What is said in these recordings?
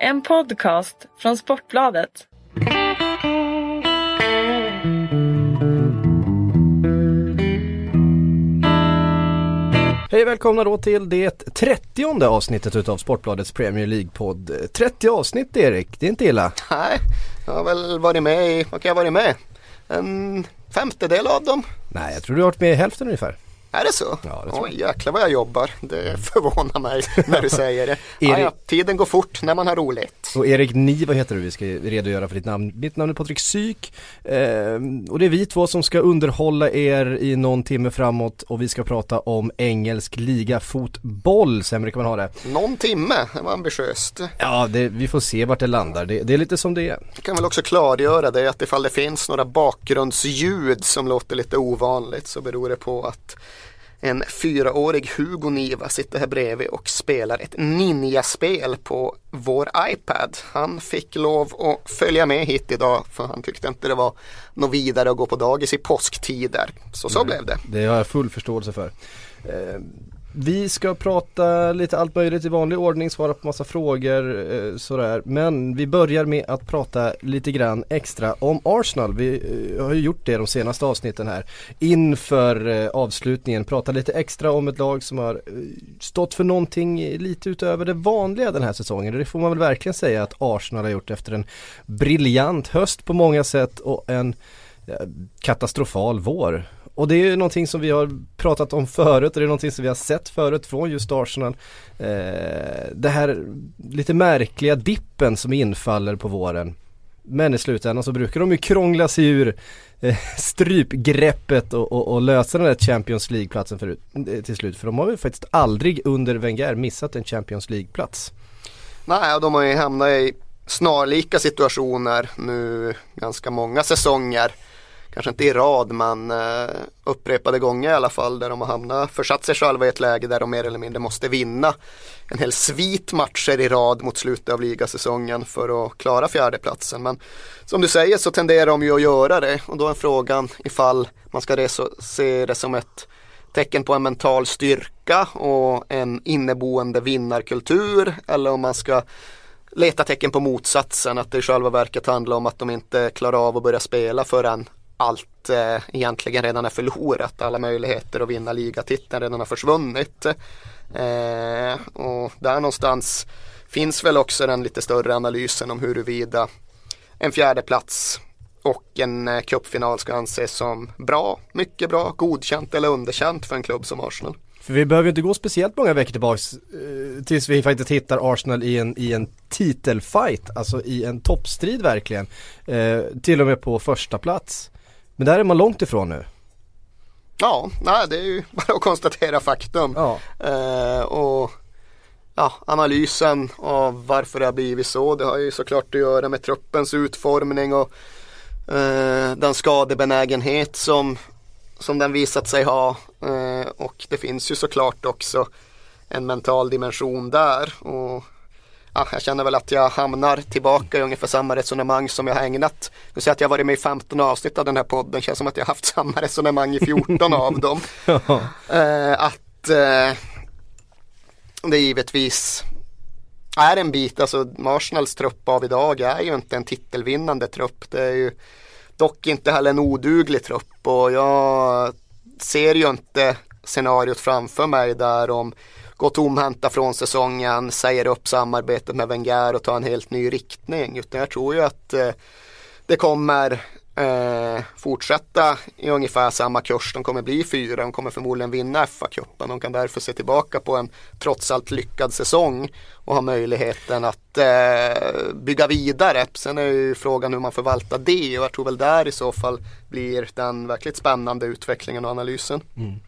En podcast från Sportbladet. Hej och välkomna då till det 30 avsnittet utav Sportbladets Premier League-podd. 30 avsnitt Erik, det är inte illa. Nej, jag har väl varit med i, vad kan jag ha varit med? En femtedel av dem. Nej, jag tror du har varit med i hälften ungefär. Är det så? Ja, det Oj, jäklar vad jag jobbar. Det förvånar mig när du säger det. Erik- ja, ja, tiden går fort när man har roligt. Och Erik Ni, vad heter du? Vi ska redogöra för ditt namn. Mitt namn är Patrik Syk. Ehm, och det är vi två som ska underhålla er i någon timme framåt och vi ska prata om engelsk liga fotboll, sämre kan man ha det. Någon timme, det var ambitiöst. Ja, det, vi får se vart det landar. Det, det är lite som det är. Jag kan väl också klargöra det att ifall det finns några bakgrundsljud som låter lite ovanligt så beror det på att en fyraårig Hugo Niva sitter här bredvid och spelar ett ninjaspel på vår iPad. Han fick lov att följa med hit idag för han tyckte inte det var något vidare att gå på dagis i påsktider. Så så blev det. Det har jag full förståelse för. Vi ska prata lite allt möjligt i vanlig ordning, svara på massa frågor eh, sådär. Men vi börjar med att prata lite grann extra om Arsenal. Vi eh, har ju gjort det de senaste avsnitten här. Inför eh, avslutningen, prata lite extra om ett lag som har stått för någonting lite utöver det vanliga den här säsongen. Och det får man väl verkligen säga att Arsenal har gjort efter en briljant höst på många sätt och en katastrofal vår. Och det är ju någonting som vi har pratat om förut och det är någonting som vi har sett förut från just Arsenal. Eh, det här lite märkliga dippen som infaller på våren. Men i slutändan så brukar de ju krångla sig ur eh, strypgreppet och, och, och lösa den där Champions League-platsen förut, eh, till slut. För de har ju faktiskt aldrig under Wenger missat en Champions League-plats. Nej, och de har ju hamnat i snarlika situationer nu ganska många säsonger. Kanske inte i rad men eh, upprepade gånger i alla fall där de har hamnat, försatt sig själva i ett läge där de mer eller mindre måste vinna en hel svit matcher i rad mot slutet av ligasäsongen för att klara fjärdeplatsen. Men som du säger så tenderar de ju att göra det och då är frågan ifall man ska reso- se det som ett tecken på en mental styrka och en inneboende vinnarkultur eller om man ska leta tecken på motsatsen, att det i själva verket handlar om att de inte klarar av att börja spela förrän allt eh, egentligen redan är förlorat. Alla möjligheter att vinna ligatiteln redan har försvunnit. Eh, och där någonstans finns väl också den lite större analysen om huruvida en fjärde plats och en eh, cupfinal ska anses som bra, mycket bra, godkänt eller underkänt för en klubb som Arsenal. För vi behöver inte gå speciellt många veckor tillbaks eh, tills vi faktiskt hittar Arsenal i en, i en titelfight, alltså i en toppstrid verkligen. Eh, till och med på första plats. Men där är man långt ifrån nu. Ja, nej, det är ju bara att konstatera faktum. Ja. Eh, och ja, analysen av varför det har blivit så, det har ju såklart att göra med truppens utformning och eh, den skadebenägenhet som, som den visat sig ha. Eh, och det finns ju såklart också en mental dimension där. Och ja, jag känner väl att jag hamnar tillbaka i ungefär samma resonemang som jag har ägnat. Nu säger att jag har varit med i 15 avsnitt av den här podden. Det känns som att jag har haft samma resonemang i 14 av dem. Eh, att eh, det givetvis är en bit, alltså Arsenals trupp av idag är ju inte en titelvinnande trupp. Det är ju dock inte heller en oduglig trupp och jag ser ju inte scenariot framför mig där om gå tomhänta från säsongen, säger upp samarbetet med Wenger och tar en helt ny riktning. Utan jag tror ju att eh, det kommer eh, fortsätta i ungefär samma kurs. De kommer bli fyra, de kommer förmodligen vinna FA-cupen. De kan därför se tillbaka på en trots allt lyckad säsong och ha möjligheten att eh, bygga vidare. Sen är ju frågan hur man förvaltar det och jag tror väl där i så fall blir den verkligt spännande utvecklingen och analysen. Mm.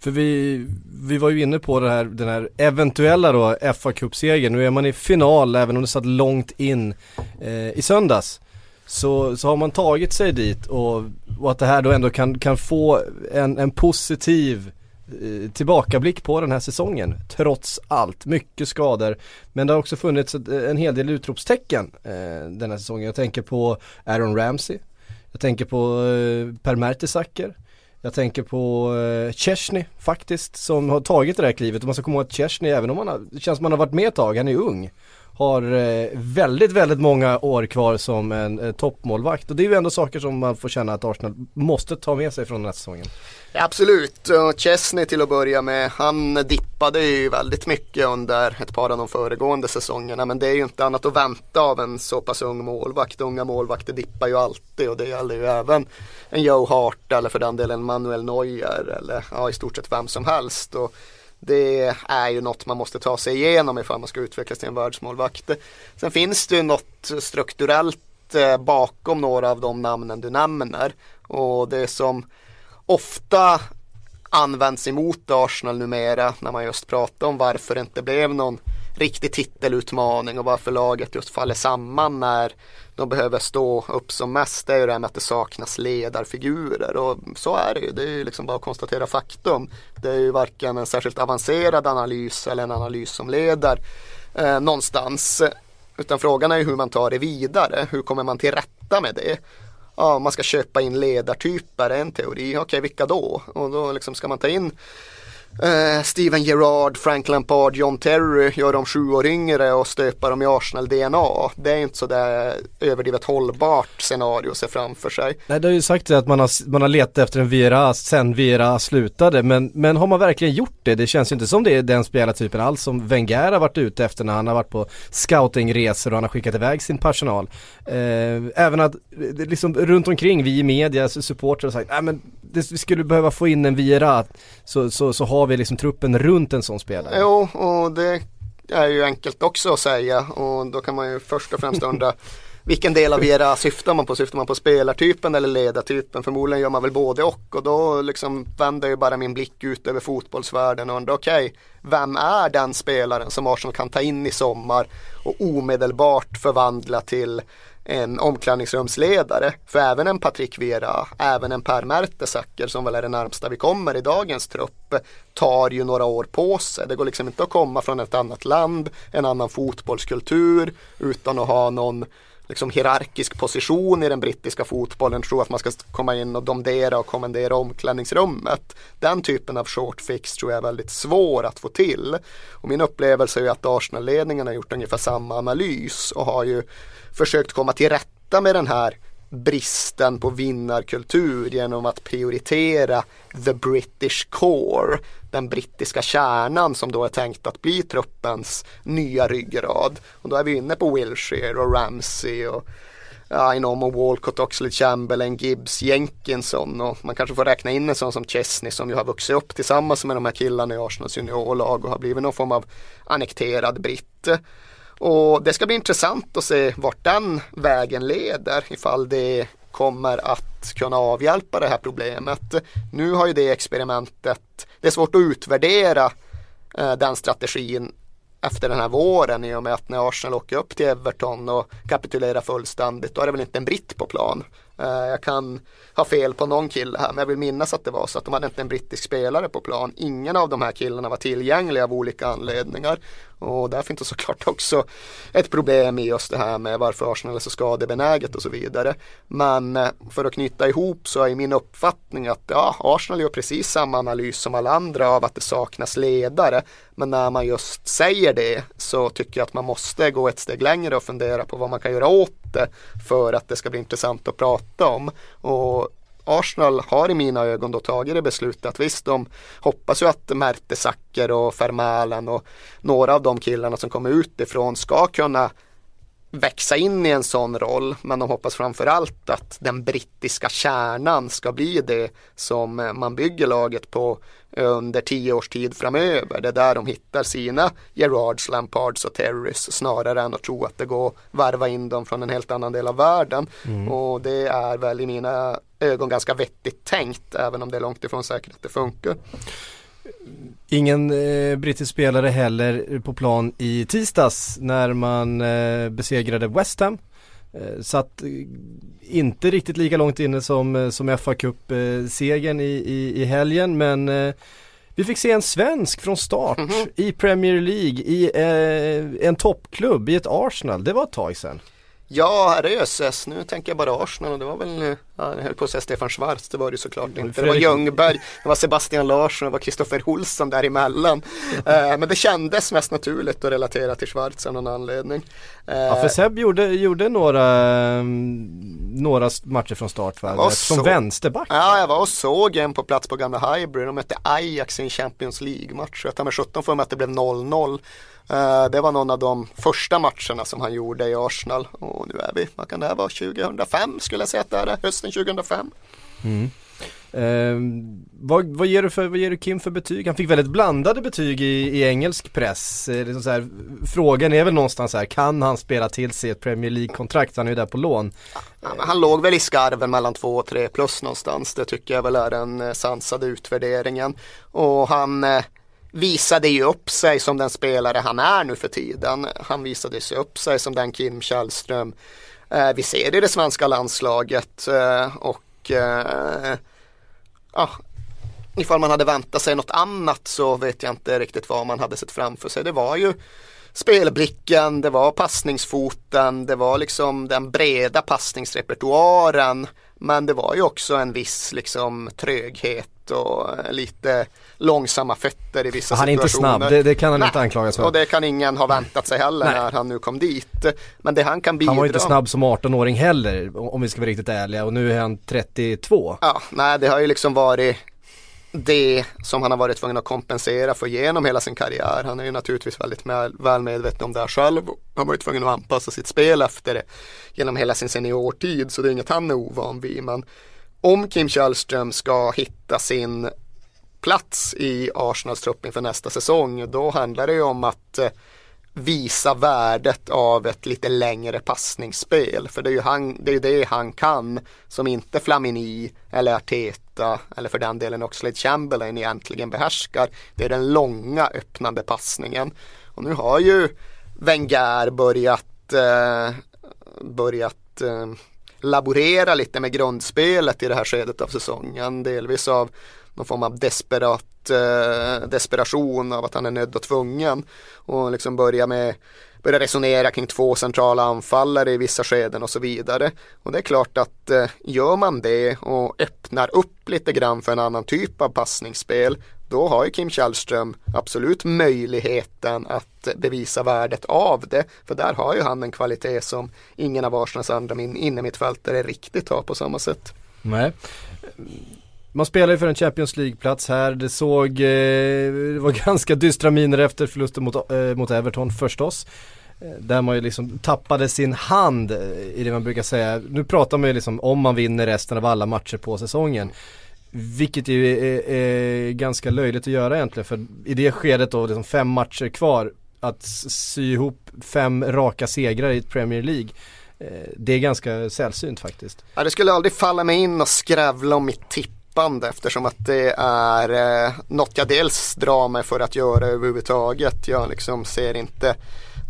För vi, vi var ju inne på det här, den här eventuella då fa Cup-segern. Nu är man i final även om det satt långt in eh, i söndags. Så, så har man tagit sig dit och, och att det här då ändå kan, kan få en, en positiv eh, tillbakablick på den här säsongen. Trots allt, mycket skador. Men det har också funnits ett, en hel del utropstecken eh, den här säsongen. Jag tänker på Aaron Ramsey. Jag tänker på eh, Per Mertesacker. Jag tänker på eh, Chesney faktiskt som har tagit det där klivet och man ska komma ihåg att Chesney även om han har, det känns som han har varit med ett tag, han är ung har eh, väldigt, väldigt många år kvar som en eh, toppmålvakt och det är ju ändå saker som man får känna att Arsenal måste ta med sig från den här säsongen. Absolut, och Chesney till att börja med, han dippade ju väldigt mycket under ett par av de föregående säsongerna men det är ju inte annat att vänta av en så pass ung målvakt. Unga målvakter dippar ju alltid och det gäller ju även en Joe Hart eller för den delen Manuel Neuer eller ja, i stort sett vem som helst. Och det är ju något man måste ta sig igenom ifall man ska utvecklas till en världsmålvakt. Sen finns det ju något strukturellt eh, bakom några av de namnen du nämner och det som ofta används emot Arsenal numera när man just pratar om varför det inte blev någon riktig titelutmaning och varför laget just faller samman när de behöver stå upp som mest. Det är ju det här med att det saknas ledarfigurer och så är det ju. Det är ju liksom bara att konstatera faktum. Det är ju varken en särskilt avancerad analys eller en analys som leder eh, någonstans. Utan frågan är ju hur man tar det vidare. Hur kommer man till rätta med det? ja, man ska köpa in ledartyper, en teori. Okej, okay, vilka då? Och då liksom ska man ta in Eh, Steven Gerrard, Frank Lampard, John Terry gör dem sju år yngre och stöpar dem i Arsenal-DNA. Det är inte så där överdrivet hållbart scenario att se framför sig. Nej, det har ju sagt att man har, man har letat efter en Vira sen Vira slutade, men, men har man verkligen gjort det? Det känns ju inte som det är den spelartypen alls som Wenger har varit ute efter när han har varit på scoutingresor och han har skickat iväg sin personal. Eh, även att eh, liksom runt omkring vi i media, supportrar har sagt, nej men det, vi skulle behöva få in en Vira så, så, så har vi liksom truppen runt en sån spelare. Jo, och det är ju enkelt också att säga och då kan man ju först och främst undra vilken del av era syftar man på? Syftar man på spelartypen eller ledartypen? Förmodligen gör man väl både och och då liksom vänder jag bara min blick ut över fotbollsvärlden och undrar okej, okay, vem är den spelaren som Arsenal kan ta in i sommar och omedelbart förvandla till en omklädningsrumsledare. För även en Patrik Vera, även en Per Mertesacker som väl är det närmsta vi kommer i dagens trupp tar ju några år på sig. Det går liksom inte att komma från ett annat land, en annan fotbollskultur utan att ha någon liksom hierarkisk position i den brittiska fotbollen, tro att man ska komma in och domdera och kommendera omklädningsrummet. Den typen av short fix tror jag är väldigt svår att få till. Och min upplevelse är att Arsenal-ledningen har gjort ungefär samma analys och har ju försökt komma till rätta med den här bristen på vinnarkultur genom att prioritera the British core, den brittiska kärnan som då är tänkt att bli truppens nya ryggrad. Och då är vi inne på Wilshire och Ramsey och ja, Inomo Walcott, Oxlade Chamberlain, Gibbs, Jenkinson och man kanske får räkna in en sån som Chesney som ju har vuxit upp tillsammans med de här killarna i Arsenals juniorlag och har blivit någon form av annekterad britt. Och det ska bli intressant att se vart den vägen leder ifall det kommer att kunna avhjälpa det här problemet. Nu har ju det experimentet, det är svårt att utvärdera eh, den strategin efter den här våren i och med att när Arsenal åker upp till Everton och kapitulerar fullständigt då är det väl inte en britt på plan. Eh, jag kan ha fel på någon kille här men jag vill minnas att det var så att de hade inte en brittisk spelare på plan. Ingen av de här killarna var tillgängliga av olika anledningar. Och där finns det såklart också ett problem i just det här med varför Arsenal är så skadebenäget och så vidare. Men eh, för att knyta ihop så är min uppfattning att ja, Arsenal gör precis samma analys som alla andra av att det saknas ledare. Men när man just säger det så tycker jag att man måste gå ett steg längre och fundera på vad man kan göra åt det för att det ska bli intressant att prata om. Och Arsenal har i mina ögon då tagit det beslutet att visst de hoppas ju att Mertesacker och Vermaelen och några av de killarna som kommer utifrån ska kunna växa in i en sån roll men de hoppas framförallt att den brittiska kärnan ska bli det som man bygger laget på under tio års tid framöver. Det är där de hittar sina Gerards, Lampards och Terrys snarare än att tro att det går att varva in dem från en helt annan del av världen. Mm. Och det är väl i mina ögon ganska vettigt tänkt även om det är långt ifrån säkert att det funkar. Ingen eh, brittisk spelare heller på plan i tisdags när man eh, besegrade West Ham. Eh, satt eh, inte riktigt lika långt inne som, eh, som fa Cup-segern i, i, i helgen men eh, vi fick se en svensk från start mm -hmm. i Premier League i en toppklubb i ett Arsenal. Det var ett tag sedan. Ja, herrejösses. Nu tänker jag bara Arsenal och det var väl Ja, jag höll på att säga Stefan Schwarz, det var det såklart inte. Det var Ljungberg, det var Sebastian Larsson, det var Kristoffer Olsson däremellan. eh, men det kändes mest naturligt att relatera till Schwarz av någon anledning. Eh, ja, för Seb gjorde, gjorde några, några matcher från start va? Som så... vänsterback. Ja, jag var och såg en på plats på gamla Highbury. De mötte Ajax i en Champions League-match. Jag tar med 17 för mig att det blev 0-0. Eh, det var någon av de första matcherna som han gjorde i Arsenal och nu är vi, vad kan det här vara, 2005 skulle jag säga att det är, hösten 2005. Mm. Eh, vad, vad, ger du för, vad ger du Kim för betyg? Han fick väldigt blandade betyg i, i engelsk press. Eh, liksom så här, frågan är väl någonstans här, kan han spela till sig ett Premier League-kontrakt? Han är ju där på lån. Ja, han låg väl i skarven mellan 2 och 3 plus någonstans. Det tycker jag väl är den eh, sansade utvärderingen. Och han eh, visade ju upp sig som den spelare han är nu för tiden. Han visade sig upp sig som den Kim Källström eh, vi ser i det svenska landslaget eh, och eh, ja, ifall man hade väntat sig något annat så vet jag inte riktigt vad man hade sett framför sig. Det var ju spelblicken, det var passningsfoten, det var liksom den breda passningsrepertoaren. Men det var ju också en viss liksom tröghet och lite långsamma fötter i vissa han situationer. Han är inte snabb, det, det kan han Nej. inte anklagas för. Och det kan ingen ha väntat sig heller Nej. när han nu kom dit. Men det han kan bidra. Han var inte snabb som 18-åring heller om vi ska vara riktigt ärliga och nu är han 32. Ja, nej det har ju liksom varit det som han har varit tvungen att kompensera för genom hela sin karriär. Han är ju naturligtvis väldigt väl medveten om det här själv. Han var ju tvungen att anpassa sitt spel efter det genom hela sin seniortid så det är inget han är ovan vid. Men om Kim Källström ska hitta sin plats i Arsenals trupp inför nästa säsong då handlar det ju om att eh, visa värdet av ett lite längre passningsspel. För det är ju han, det, är det han kan som inte Flamini eller Arteta eller för den delen Oxlade Chamberlain egentligen behärskar. Det är den långa öppnande passningen. Och nu har ju Wenger börjat, eh, börjat eh, laborera lite med grundspelet i det här skedet av säsongen. Delvis av någon form av desperat, eh, desperation av att han är nödd och tvungen. Och liksom börja med börja resonera kring två centrala anfallare i vissa skeden och så vidare. Och det är klart att eh, gör man det och öppnar upp lite grann för en annan typ av passningsspel då har ju Kim Källström absolut möjligheten att bevisa värdet av det. För där har ju han en kvalitet som ingen av Arsenals andra innermittfältare riktigt har på samma sätt. Nej. Man spelar ju för en Champions League-plats här. Det såg, eh, det var ganska dystra miner efter förlusten mot, eh, mot Everton förstås. Eh, där man ju liksom tappade sin hand eh, i det man brukar säga. Nu pratar man ju liksom om man vinner resten av alla matcher på säsongen. Vilket ju är, är ganska löjligt att göra egentligen för i det skedet då, liksom fem matcher kvar, att sy ihop fem raka segrar i ett Premier League eh, det är ganska sällsynt faktiskt. Ja, det skulle aldrig falla mig in och skrävla om mitt tippande eftersom att det är eh, något jag dels drar mig för att göra överhuvudtaget. Jag liksom ser inte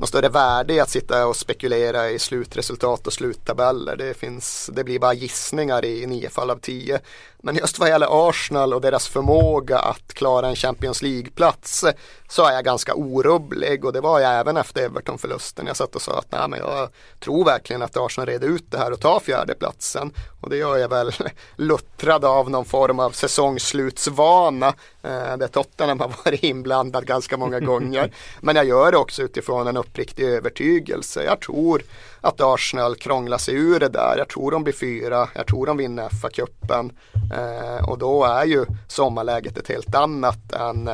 något större värde i att sitta och spekulera i slutresultat och sluttabeller. Det, finns, det blir bara gissningar i nio fall av tio. Men just vad gäller Arsenal och deras förmåga att klara en Champions League-plats så är jag ganska orubblig och det var jag även efter Everton-förlusten. Jag satt och sa att nej, men jag tror verkligen att Arsenal reder ut det här och tar fjärdeplatsen. Och det gör jag väl luttrad av någon form av säsongslutsvana eh, där Tottenham har varit inblandad ganska många gånger. Men jag gör det också utifrån en uppriktig övertygelse. Jag tror att Arsenal krånglar sig ur det där. Jag tror de blir fyra, jag tror de vinner FA-cupen eh, och då är ju sommarläget ett helt annat än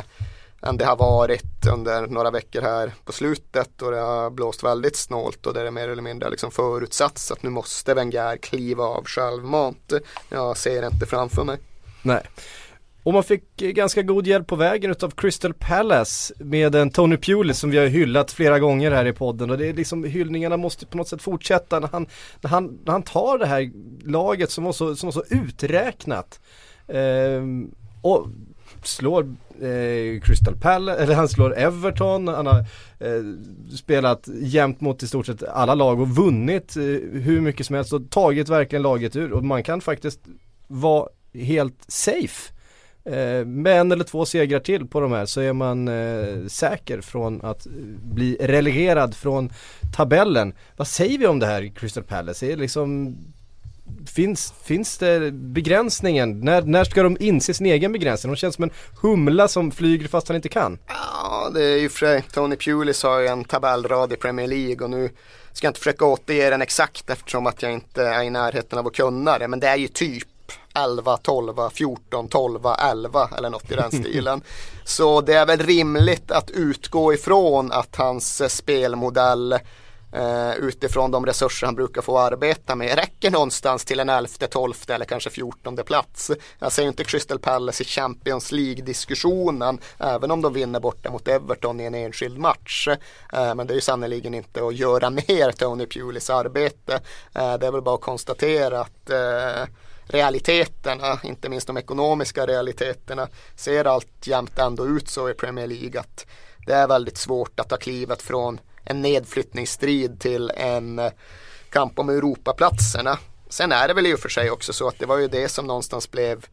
än det har varit under några veckor här på slutet och det har blåst väldigt snålt och det är mer eller mindre liksom förutsatts att nu måste Wenger kliva av självmant. Jag ser inte framför mig. Nej. Och man fick eh, ganska god hjälp på vägen utav Crystal Palace med en Tony Pulis som vi har hyllat flera gånger här i podden. Och det är liksom hyllningarna måste på något sätt fortsätta när han, när han, när han tar det här laget som var så, som var så uträknat. Eh, och slår eh, Crystal Palace, eller han slår Everton, han har eh, spelat jämt mot i stort sett alla lag och vunnit eh, hur mycket som helst och tagit verkligen laget ur. Och man kan faktiskt vara helt safe Eh, med en eller två segrar till på de här så är man eh, säker från att bli relegerad från tabellen. Vad säger vi om det här Crystal Palace? Är liksom, finns, finns det begränsningen? När, när ska de inse sin egen begränsning? De känns som en humla som flyger fast han inte kan. Ja, det är ju för. Tony Pulis har ju en tabellrad i Premier League och nu ska jag inte försöka återge den exakt eftersom att jag inte är i närheten av att kunna det. Men det är ju typ 11, 12, 14, 12, 11 eller något i den stilen. Så det är väl rimligt att utgå ifrån att hans spelmodell Uh, utifrån de resurser han brukar få arbeta med räcker någonstans till en elfte, tolfte eller kanske fjortonde plats. Jag säger inte Crystal Palace i Champions League-diskussionen även om de vinner borta mot Everton i en enskild match. Uh, men det är ju sannerligen inte att göra ner Tony Pulis arbete. Uh, det är väl bara att konstatera att realiteterna, inte minst de ekonomiska realiteterna, ser alltjämt ändå ut så i Premier League att det är väldigt svårt att ta klivet från en nedflyttningsstrid till en eh, kamp om Europaplatserna. Sen är det väl i och för sig också så att det var ju det som någonstans blev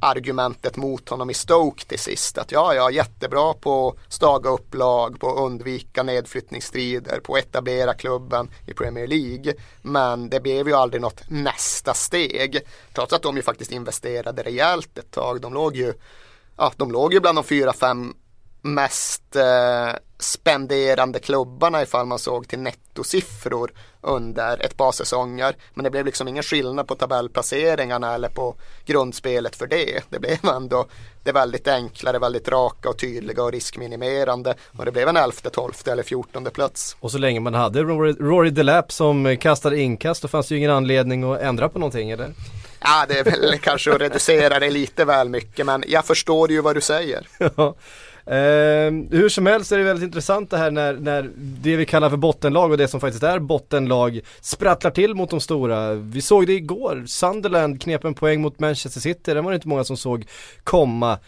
argumentet mot honom i Stoke till sist. Att ja, ja, jättebra på att staga upp lag, på att undvika nedflyttningsstrider, på att etablera klubben i Premier League. Men det blev ju aldrig något nästa steg. Trots att de ju faktiskt investerade rejält ett tag. De låg ju, ja, de låg ju bland de fyra, fem mest eh, spenderande klubbarna ifall man såg till nettosiffror under ett par säsonger. Men det blev liksom ingen skillnad på tabellplaceringarna eller på grundspelet för det. Det blev ändå det väldigt enklare, väldigt raka och tydliga och riskminimerande. Och det blev en elfte, tolfte eller fjortonde plats. Och så länge man hade Rory, Rory Delap som kastade inkast då fanns det ju ingen anledning att ändra på någonting eller? Ja, det är väl kanske att reducera det lite väl mycket men jag förstår ju vad du säger. Eh, hur som helst är det väldigt intressant det här när, när det vi kallar för bottenlag och det som faktiskt är bottenlag sprattlar till mot de stora. Vi såg det igår, Sunderland knep en poäng mot Manchester City, den var det inte många som såg komma.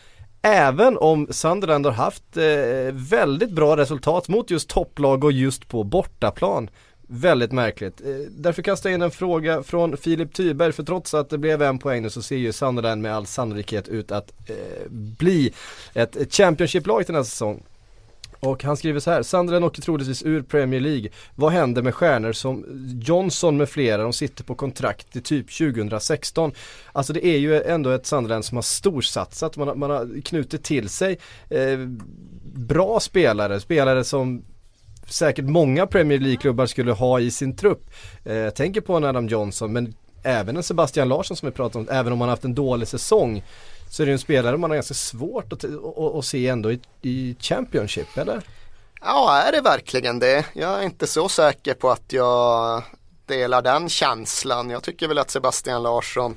Även om Sunderland har haft eh, väldigt bra resultat mot just topplag och just på bortaplan. Väldigt märkligt. Eh, därför kastar jag in en fråga från Filip Tyberg för trots att det blev en poäng nu så ser ju Sunderland med all sannolikhet ut att eh, bli ett, ett Championship-lag till nästa säsong. Och han skriver så här, Sunderland åker troligtvis ur Premier League. Vad händer med stjärnor som Johnson med flera? De sitter på kontrakt till typ 2016. Alltså det är ju ändå ett Sunderland som har storsatsat. Man har, man har knutit till sig eh, bra spelare, spelare som säkert många Premier League-klubbar skulle ha i sin trupp. Eh, jag tänker på en Adam Johnson men även en Sebastian Larsson som vi pratar om, även om han haft en dålig säsong så är det en spelare man har ganska svårt att, att, att se ändå i, i Championship, eller? Ja, är det verkligen det? Jag är inte så säker på att jag delar den känslan. Jag tycker väl att Sebastian Larsson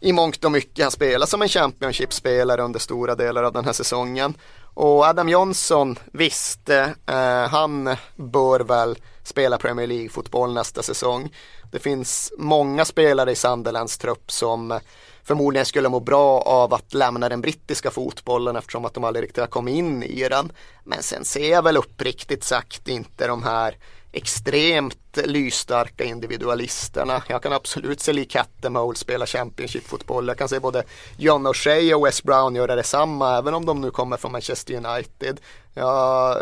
i mångt och mycket har spelat som en Championship-spelare under stora delar av den här säsongen. Och Adam Johnson, visst, eh, han bör väl spela Premier League-fotboll nästa säsong. Det finns många spelare i Sunderlands trupp som förmodligen skulle må bra av att lämna den brittiska fotbollen eftersom att de aldrig riktigt har kommit in i den. Men sen ser jag väl uppriktigt sagt inte de här extremt lysstarka individualisterna. Jag kan absolut se Lee Cattermole spela Championship-fotboll. Jag kan se både John O'Shea och Wes Brown göra detsamma även om de nu kommer från Manchester United. Jag,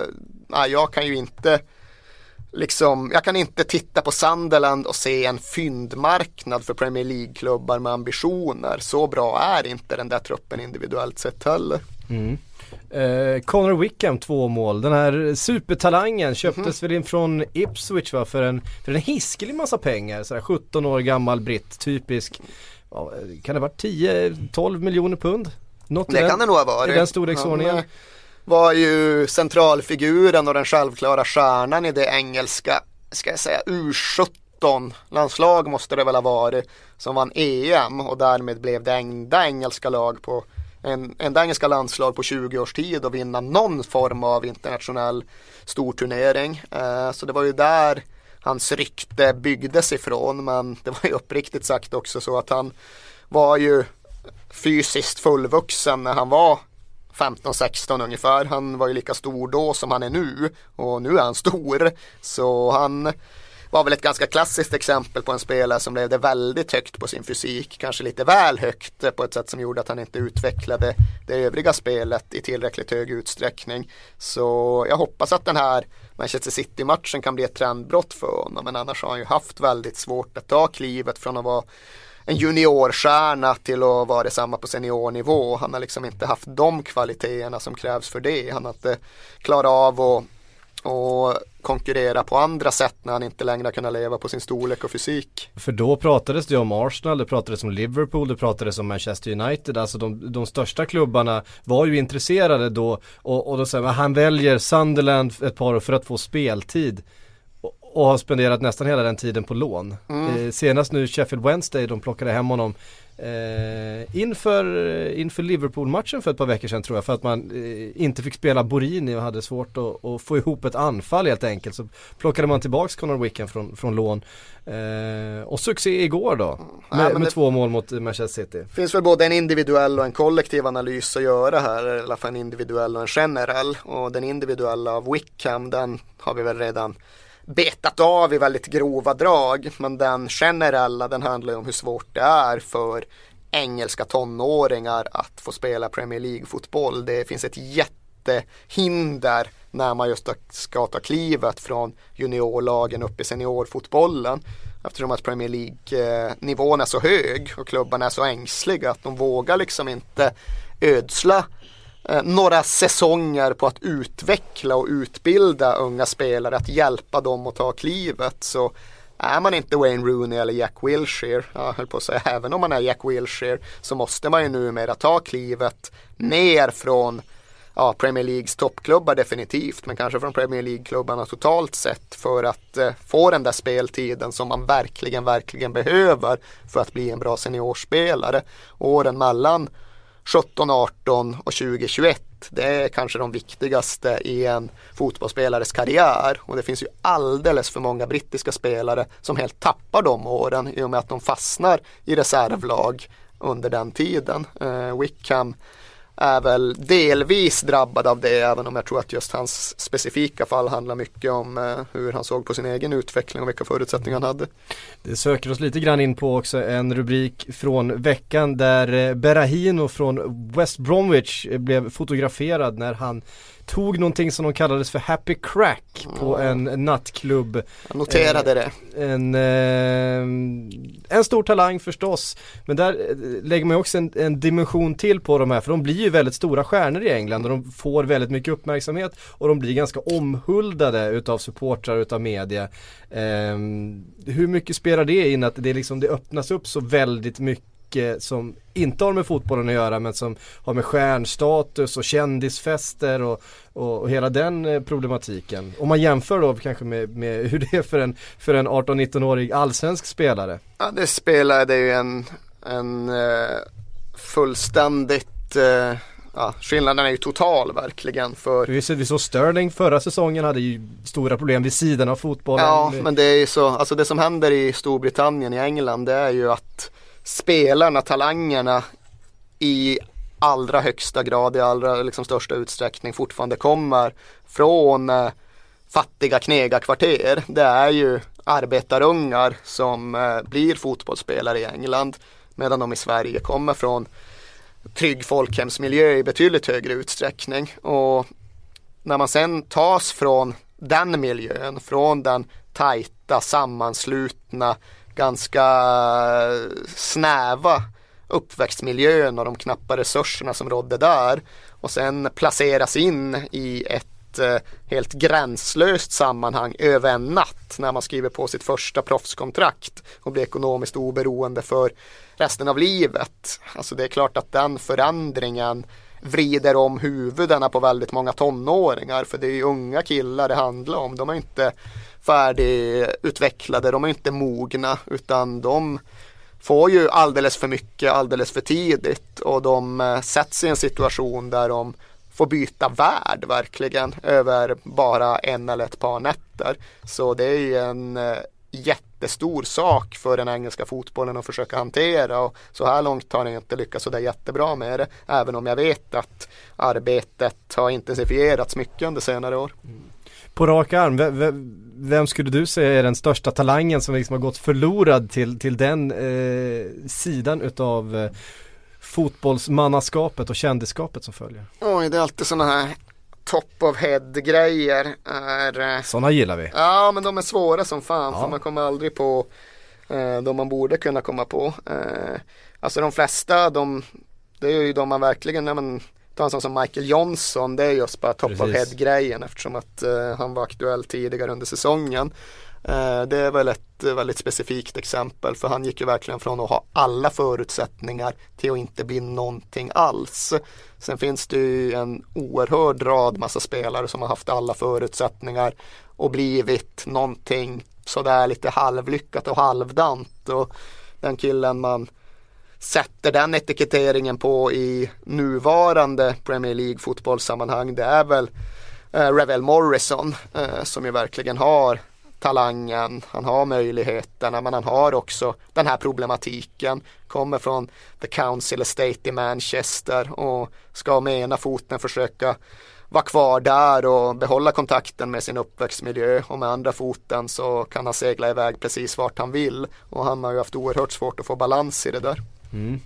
nej, jag kan ju inte liksom, jag kan inte titta på Sunderland och se en fyndmarknad för Premier League-klubbar med ambitioner. Så bra är inte den där truppen individuellt sett heller. Mm. Eh, Connor Wickham två mål. Den här supertalangen köptes mm. väl in från Ipswich va för en, för en hiskelig massa pengar. Sådär 17 år gammal britt, typisk. kan det vara 10-12 miljoner pund? Något det kan det nog ha varit. I den storleksordningen. Han var ju centralfiguren och den självklara stjärnan i det engelska, ska jag säga, U17 landslag måste det väl ha varit som vann EM och därmed blev det enda engelska lag på en, enda engelska landslag på 20 års tid och vinna någon form av internationell storturnering. Eh, så det var ju där hans rykte byggdes ifrån men det var ju uppriktigt sagt också så att han var ju fysiskt fullvuxen när han var 15-16 ungefär. Han var ju lika stor då som han är nu och nu är han stor. Så han var väl ett ganska klassiskt exempel på en spelare som levde väldigt högt på sin fysik. Kanske lite väl högt eh, på ett sätt som gjorde att han inte utvecklade det övriga spelet i tillräckligt hög utsträckning. Så jag hoppas att den här Manchester City-matchen kan bli ett trendbrott för honom. Men annars har han ju haft väldigt svårt att ta klivet från att vara en juniorstjärna till att vara detsamma på seniornivå. Han har liksom inte haft de kvaliteterna som krävs för det. Han har inte klarat av att och konkurrera på andra sätt när han inte längre kunnat leva på sin storlek och fysik. För då pratades det om Arsenal, det pratades om Liverpool, det pratades om Manchester United, alltså de, de största klubbarna var ju intresserade då och, och då säger man han väljer Sunderland ett par år för att få speltid och har spenderat nästan hela den tiden på lån. Mm. Eh, senast nu Sheffield Wednesday, de plockade hem honom eh, inför, eh, inför Liverpool-matchen för ett par veckor sedan tror jag för att man eh, inte fick spela Borini och hade svårt att, att, få ihop ett anfall helt enkelt. Så plockade man tillbaks Conor Wickham från, från lån. Eh, och succé igår då med, ja, med två mål mot Manchester City. Det finns väl både en individuell och en kollektiv analys att göra här, i alla fall en individuell och en generell. Och den individuella av Wickham den har vi väl redan betat av i väldigt grova drag. Men den generella den handlar ju om hur svårt det är för engelska tonåringar att få spela Premier League-fotboll. Det finns ett jättehinder när man just ska ta klivet från juniorlagen upp i seniorfotbollen. Eftersom att Premier League-nivån är så hög och klubbarna är så ängsliga att de vågar liksom inte ödsla Eh, några säsonger på att utveckla och utbilda unga spelare, att hjälpa dem att ta klivet. Så är man inte Wayne Rooney eller Jack Wilshere, jag höll på att säga även om man är Jack Wilshere, så måste man ju numera ta klivet ner från ja, Premier Leagues toppklubbar definitivt, men kanske från Premier League-klubbarna totalt sett för att eh, få den där speltiden som man verkligen, verkligen behöver för att bli en bra seniorspelare. Åren mellan 17, 18 och 2021, Det är kanske de viktigaste i en fotbollsspelares karriär och det finns ju alldeles för många brittiska spelare som helt tappar de åren i och med att de fastnar i reservlag under den tiden. Eh, Wickham är väl delvis drabbad av det även om jag tror att just hans specifika fall handlar mycket om eh, hur han såg på sin egen utveckling och vilka förutsättningar han hade. Det söker oss lite grann in på också en rubrik från veckan där eh, Berahino från West Bromwich eh, blev fotograferad när han tog någonting som de kallades för Happy Crack på mm. en nattklubb. Jag noterade eh, det. En, eh, en stor talang förstås. Men där eh, lägger man också en, en, dimension till på de här för de blir ju väldigt stora stjärnor i England och de får väldigt mycket uppmärksamhet och de blir ganska omhuldade utav supportrar utav media. Eh, hur mycket spelar det in att det, liksom, det öppnas upp så väldigt mycket mycket som inte har med fotbollen att göra men som har med stjärnstatus och kändisfester och, och, och hela den eh, problematiken. Om man jämför då kanske med, med hur det är för en, för en 18-19-årig allsvensk spelare. Ja det spelar det är ju en, en uh, fullständigt uh ja, skillnaden är ju total verkligen. För... Vi, vi såg Sterling förra säsongen hade ju stora problem vid sidan av fotbollen. Ja, men det är ju så, alltså det som händer i Storbritannien, i England, det är ju att spelarna, talangerna i allra högsta grad, i allra liksom, största utsträckning fortfarande kommer från eh, fattiga knegarkvarter. Det är ju arbetarungar som eh, blir fotbollsspelare i England medan de i Sverige kommer från trygg folkhemsmiljö i betydligt högre utsträckning. Och när man sen tas från den miljön, från den tajta, sammanslutna ganska snäva uppväxtmiljön och de knappa resurserna som rådde där och sen placeras in i ett eh, helt gränslöst sammanhang över en natt när man skriver på sitt första proffskontrakt och blir ekonomiskt oberoende för resten av livet. Alltså det är klart att den förändringen vrider om huvudena på väldigt många tonåringar för det är ju unga killar det handlar om. De är inte färdigutvecklade, de är inte mogna utan de får ju alldeles för mycket alldeles för tidigt och de eh, sätts i en situation där de får byta värld verkligen över bara en eller ett par nätter. Så det är ju en eh, jättestor sak för den engelska fotbollen att försöka hantera och så här långt har den inte lyckats sådär jättebra med det. Även om jag vet att arbetet har intensifierats mycket under senare år. Mm. På rak arm, vem, vem, skulle du säga är den största talangen som liksom har gått förlorad till, till den eh, sidan utav eh, fotbollsmannaskapet och kändisskapet som följer? Oj, det är alltid sådana här top of head grejer. Är, Sådana gillar vi. Ja, men de är svåra som fan Ja. för man kommer aldrig på eh, de man borde kunna komma på. Eh, alltså de flesta, de, det är ju de man verkligen, ja, men, ta en sån som Michael Johnson, det är just bara top of Precis. head grejen eftersom att eh, han var aktuell tidigare under säsongen. Eh, det är väl ett väldigt specifikt exempel för han gick ju verkligen från att ha alla förutsättningar till att inte bli någonting alls. Sen finns det ju en oerhörd rad massa spelare som har haft alla förutsättningar och blivit någonting sådär lite halvlyckat och halvdant. Och den killen man sätter den etiketteringen på i nuvarande Premier League fotbollssammanhang det är väl eh, Revel Morrison eh, som ju verkligen har talangen, han har möjligheterna men han har också den här problematiken. Kommer från The Council Estate i Manchester och ska med ena foten försöka vara kvar där och behålla kontakten med sin uppväxtmiljö och med andra foten så kan han segla iväg precis vart han vill och han har ju haft oerhört svårt att få balans i det där. Mm.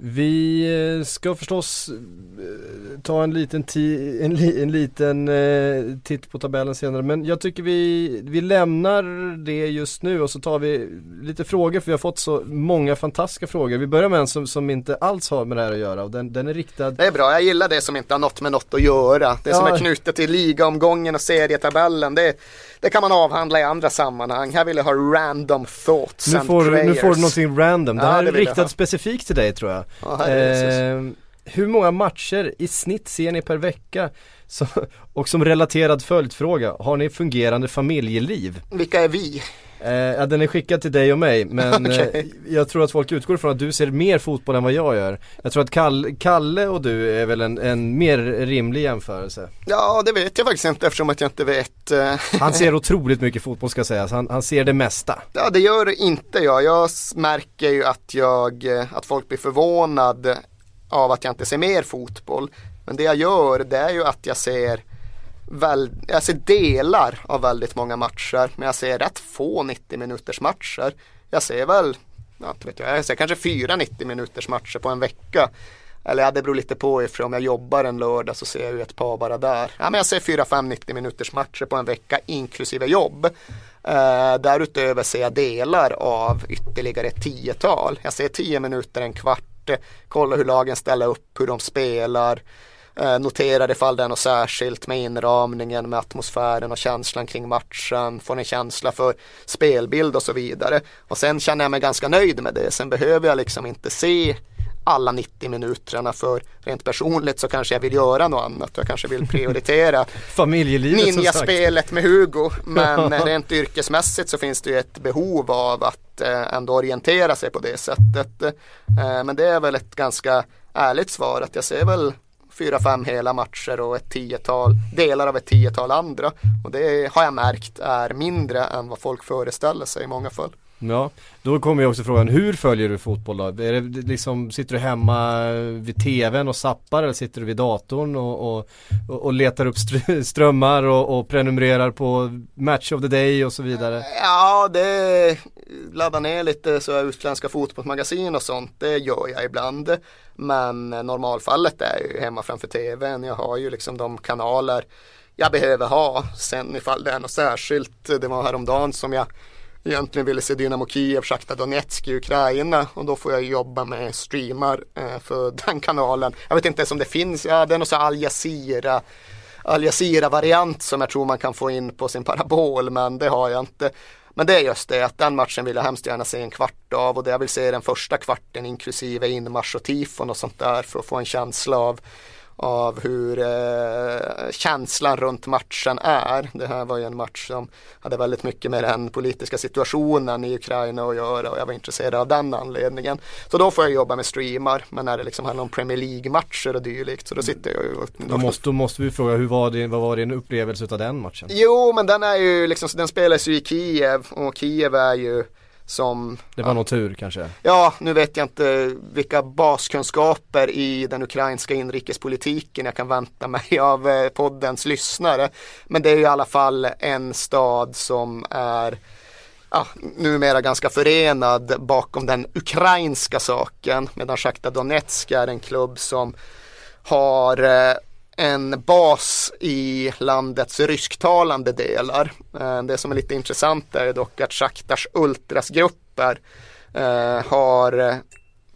Vi eh, ska förstås eh, ta en liten, ti- en, li- en liten eh, titt på tabellen senare men jag tycker vi, vi lämnar det just nu och så tar vi lite frågor för vi har fått så många fantastiska frågor. Vi börjar med en som, som inte alls har med det här att göra och den, den är riktad Det är bra, jag gillar det som inte har något med något att göra. Det som Ja. är knutet till ligaomgången och serietabellen, det, det kan man avhandla i andra sammanhang. Här vill jag ha random thoughts nu and får, prayers. nu får du någonting random. Ja, här det är ha. specifikt till dig tror jag. Ja. Eh, hur många matcher i snitt ser ni per vecka? Så, och som relaterad följdfråga, har ni fungerande familjeliv? Vilka är vi? Eh, ja, den är skickad till dig och mig men Okej. eh, jag tror att folk utgår från att du ser mer fotboll än vad jag gör. Jag tror att Kall, Kalle och du är väl en, en mer rimlig jämförelse. Ja, det vet jag faktiskt inte eftersom att jag inte vet. eh, Han ser otroligt mycket fotboll ska sägas, han, han ser det mesta. Ja, det gör inte jag. Jag märker ju att, jag, eh, att folk blir förvånade av att jag inte ser mer fotboll. Men det jag gör det är ju att jag ser, väl, jag ser delar av väldigt många matcher. Men jag ser rätt få 90 minuters matcher. Jag ser väl, ja, vet jag, jag ser kanske fyra 90 minuters matcher på en vecka. Eller ja, det beror lite på ifrån om jag jobbar en lördag så ser jag ju ett par bara där. Ja, men jag ser fyra, fem 90 minuters matcher på en vecka inklusive jobb. Eh, därutöver ser jag delar av ytterligare ett tiotal. Jag ser tio minuter, en kvart, eh, kollar hur lagen ställer upp, hur de spelar. Eh, noterar ifall det är något särskilt med inramningen, med atmosfären och känslan kring matchen. Får en känsla för spelbild och så vidare. Och sen känner jag mig ganska nöjd med det. Sen behöver jag liksom inte se alla 90 minuterna för rent personligt så kanske jag vill göra något annat. Jag kanske vill prioritera Familjelivet. Ninjaspelet med Hugo. Men rent yrkesmässigt så finns det ju ett behov av att eh, ändå orientera sig på det sättet. Eh, men det är väl ett ganska ärligt svar att jag ser väl fyra, fem hela matcher och ett tiotal, delar av ett tiotal andra. Och det har jag märkt är mindre än vad folk föreställer sig i många fall. Ja, då kommer ju också frågan, hur följer du fotboll då? Är det liksom, sitter du hemma vid tvn och zappar eller sitter du vid datorn och, och, och, letar upp str- strömmar och, och prenumererar på Match of the Day och så vidare? Ja, det ladda ner lite så här utländska fotbollsmagasin och sånt. Det gör jag ibland. Men normalfallet är ju hemma framför tvn. Jag har ju liksom de kanaler jag behöver ha. Sen ifall det är något särskilt. Det var häromdagen som jag egentligen ville se Dynamo Kiev, Sjachtar Donetsk i Ukraina och då får jag jobba med streamar eh, för den kanalen. Jag vet inte ens om det finns, ja det är något så här Al Jazeera Al Jazeera variant som jag tror man kan få in på sin parabol men det har jag inte. Men det är just det att den matchen vill jag hemskt gärna se en kvart av och det jag vill se den första kvarten inklusive inmarsch och tifon och sånt där för att få en känsla av av hur eh, känslan runt matchen är. Det här var ju en match som hade väldigt mycket med den politiska situationen i Ukraina att göra och jag var intresserad av den anledningen. Så då får jag jobba med streamar men när det liksom handlar om Premier League-matcher och dylikt så då sitter jag ju och Då måste, då måste vi fråga, hur var din, vad var din upplevelse av den matchen? Jo, men den är ju liksom, den spelas ju i Kiev och Kiev är ju som Det var ja. nog tur kanske? Ja, nu vet jag inte vilka baskunskaper i den ukrainska inrikespolitiken jag kan vänta mig av eh, poddens lyssnare. Men det är i alla fall en stad som är ja, numera ganska förenad bakom den ukrainska saken medan Sjachtar Donetsk är en klubb som har eh, en bas i landets rysktalande delar. Eh, det som är lite intressant är dock att Schaktars ultrasgrupper eh, har eh,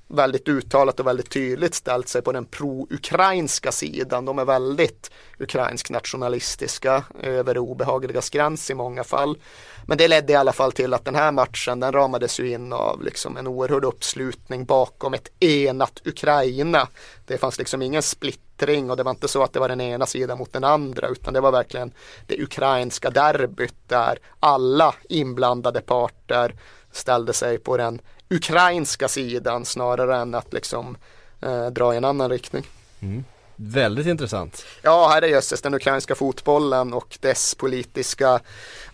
väldigt uttalat och väldigt tydligt ställt sig på den pro-ukrainska sidan. De är väldigt ukrainsk nationalistiska över det obehagligas gräns i många fall. Men det ledde i alla fall till att den här matchen den ramades ju in av liksom en oerhörd uppslutning bakom ett enat Ukraina. Det fanns liksom ingen splittring och det var inte så att det var den ena sidan mot den andra utan det var verkligen det ukrainska derbyt där alla inblandade parter ställde sig på den ukrainska sidan snarare än att liksom eh, dra i en annan riktning. Mm. Väldigt intressant. Ja, här är jösses den ukrainska fotbollen och dess politiska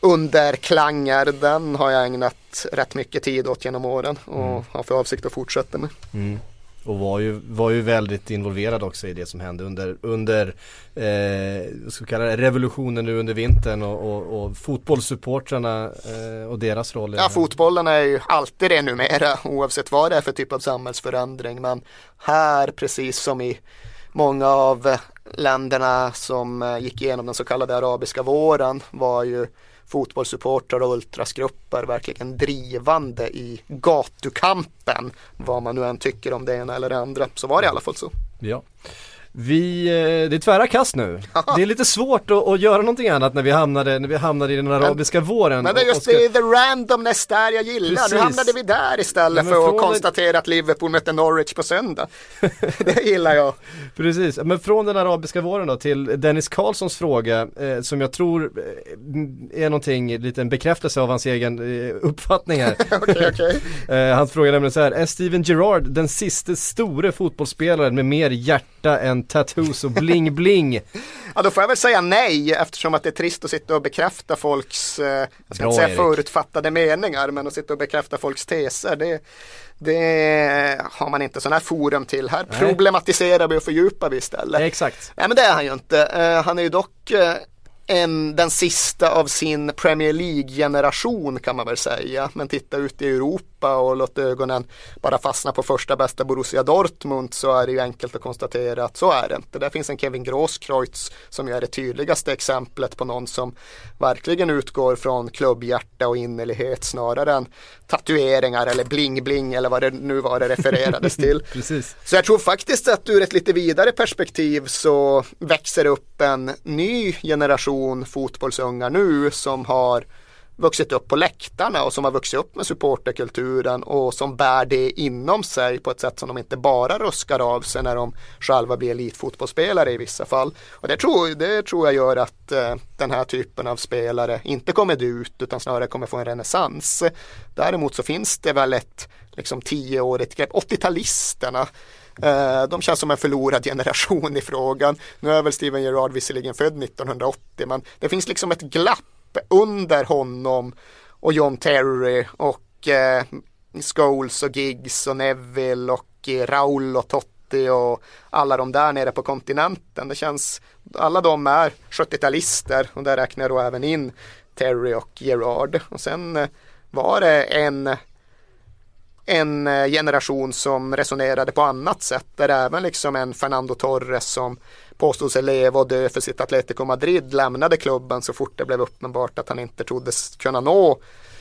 underklanger. Den har jag ägnat rätt mycket tid åt genom åren och mm. har för avsikt att fortsätta med. Mm. Och var ju, var ju väldigt involverad också i det som hände under, under eh, ska kalla det, revolutionen nu under vintern och, och, och fotbollssupportrarna eh, och deras roll. Ja, fotbollen är ju alltid det numera oavsett vad det är för typ av samhällsförändring. Men här, precis som i många av länderna som eh, gick igenom den så kallade arabiska våren var ju fotbollssupportrar och ultrasgrupper verkligen drivande i gatukampen. Vad man nu än tycker om det ena eller det andra. Så var det i alla fall så. Ja. Vi, eh, det är tvära kast nu. Det är lite svårt att, att, göra någonting annat när vi hamnade, när vi hamnade i den arabiska men, våren. Men det är just det, the randomness där jag gillar. Precis. Nu hamnade vi där istället för att konstatera att Liverpool mötte Norwich på söndag. det gillar jag. Precis, men från den arabiska våren då till Dennis Karlssons fråga eh, som jag tror eh, är någonting, lite en bekräftelse av hans egen eh, uppfattning här. okay, okay. eh, han frågar nämligen så här, är Steven Gerrard den sista store fotbollsspelaren med mer hjärta än tattoos och bling-bling. ja, då får jag väl säga nej eftersom att det är trist att sitta och bekräfta folks, eh, jag ska Bra, inte säga Erik. förutfattade meningar, men att sitta och bekräfta folks teser. Det, det har man inte sådana här forum till. Här nej. problematiserar vi och fördjupar vi istället. Exakt. Nej men det är han ju inte. Uh, han är ju dock uh, en, den sista av sin Premier League-generation kan man väl säga. Men titta ut i Europa och låt ögonen bara fastna på första bästa Borussia Dortmund så är det ju enkelt att konstatera att så är det inte. Där finns en Kevin Grosskreutz som är det tydligaste exemplet på någon som verkligen utgår från klubbhjärta och innerlighet snarare än tatueringar eller bling-bling eller vad det nu var det refererades till. Precis. Så jag tror faktiskt att ur ett lite vidare perspektiv så växer upp en ny generation fotbollsungar nu som har vuxit upp på läktarna och som har vuxit upp med supporterkulturen och som bär det inom sig på ett sätt som de inte bara ruskar av sig när de själva blir elitfotbollsspelare i vissa fall. Och det tror, det tror jag gör att eh, den här typen av spelare inte kommer dö ut utan snarare kommer få en renässans. Däremot så finns det väl ett liksom tioårigt grepp, 80-talisterna eh, de känns som en förlorad generation i frågan. Nu är väl Steven Gerrard visserligen född 1980 men det finns liksom ett glapp under honom och John Terry och eh, Scholes och Giggs och Neville och eh, Raul och Totti och alla de där nere på kontinenten. Det känns, alla de är 70-talister och där räknar jag då även in Terry och Gerard. Och sen eh, var det en en eh, generation som resonerade på annat sätt. Där även liksom en Fernando Torres som påstod sig leva och dö för sitt Atletico Madrid lämnade klubben så fort det blev uppenbart att han inte troddes kunna nå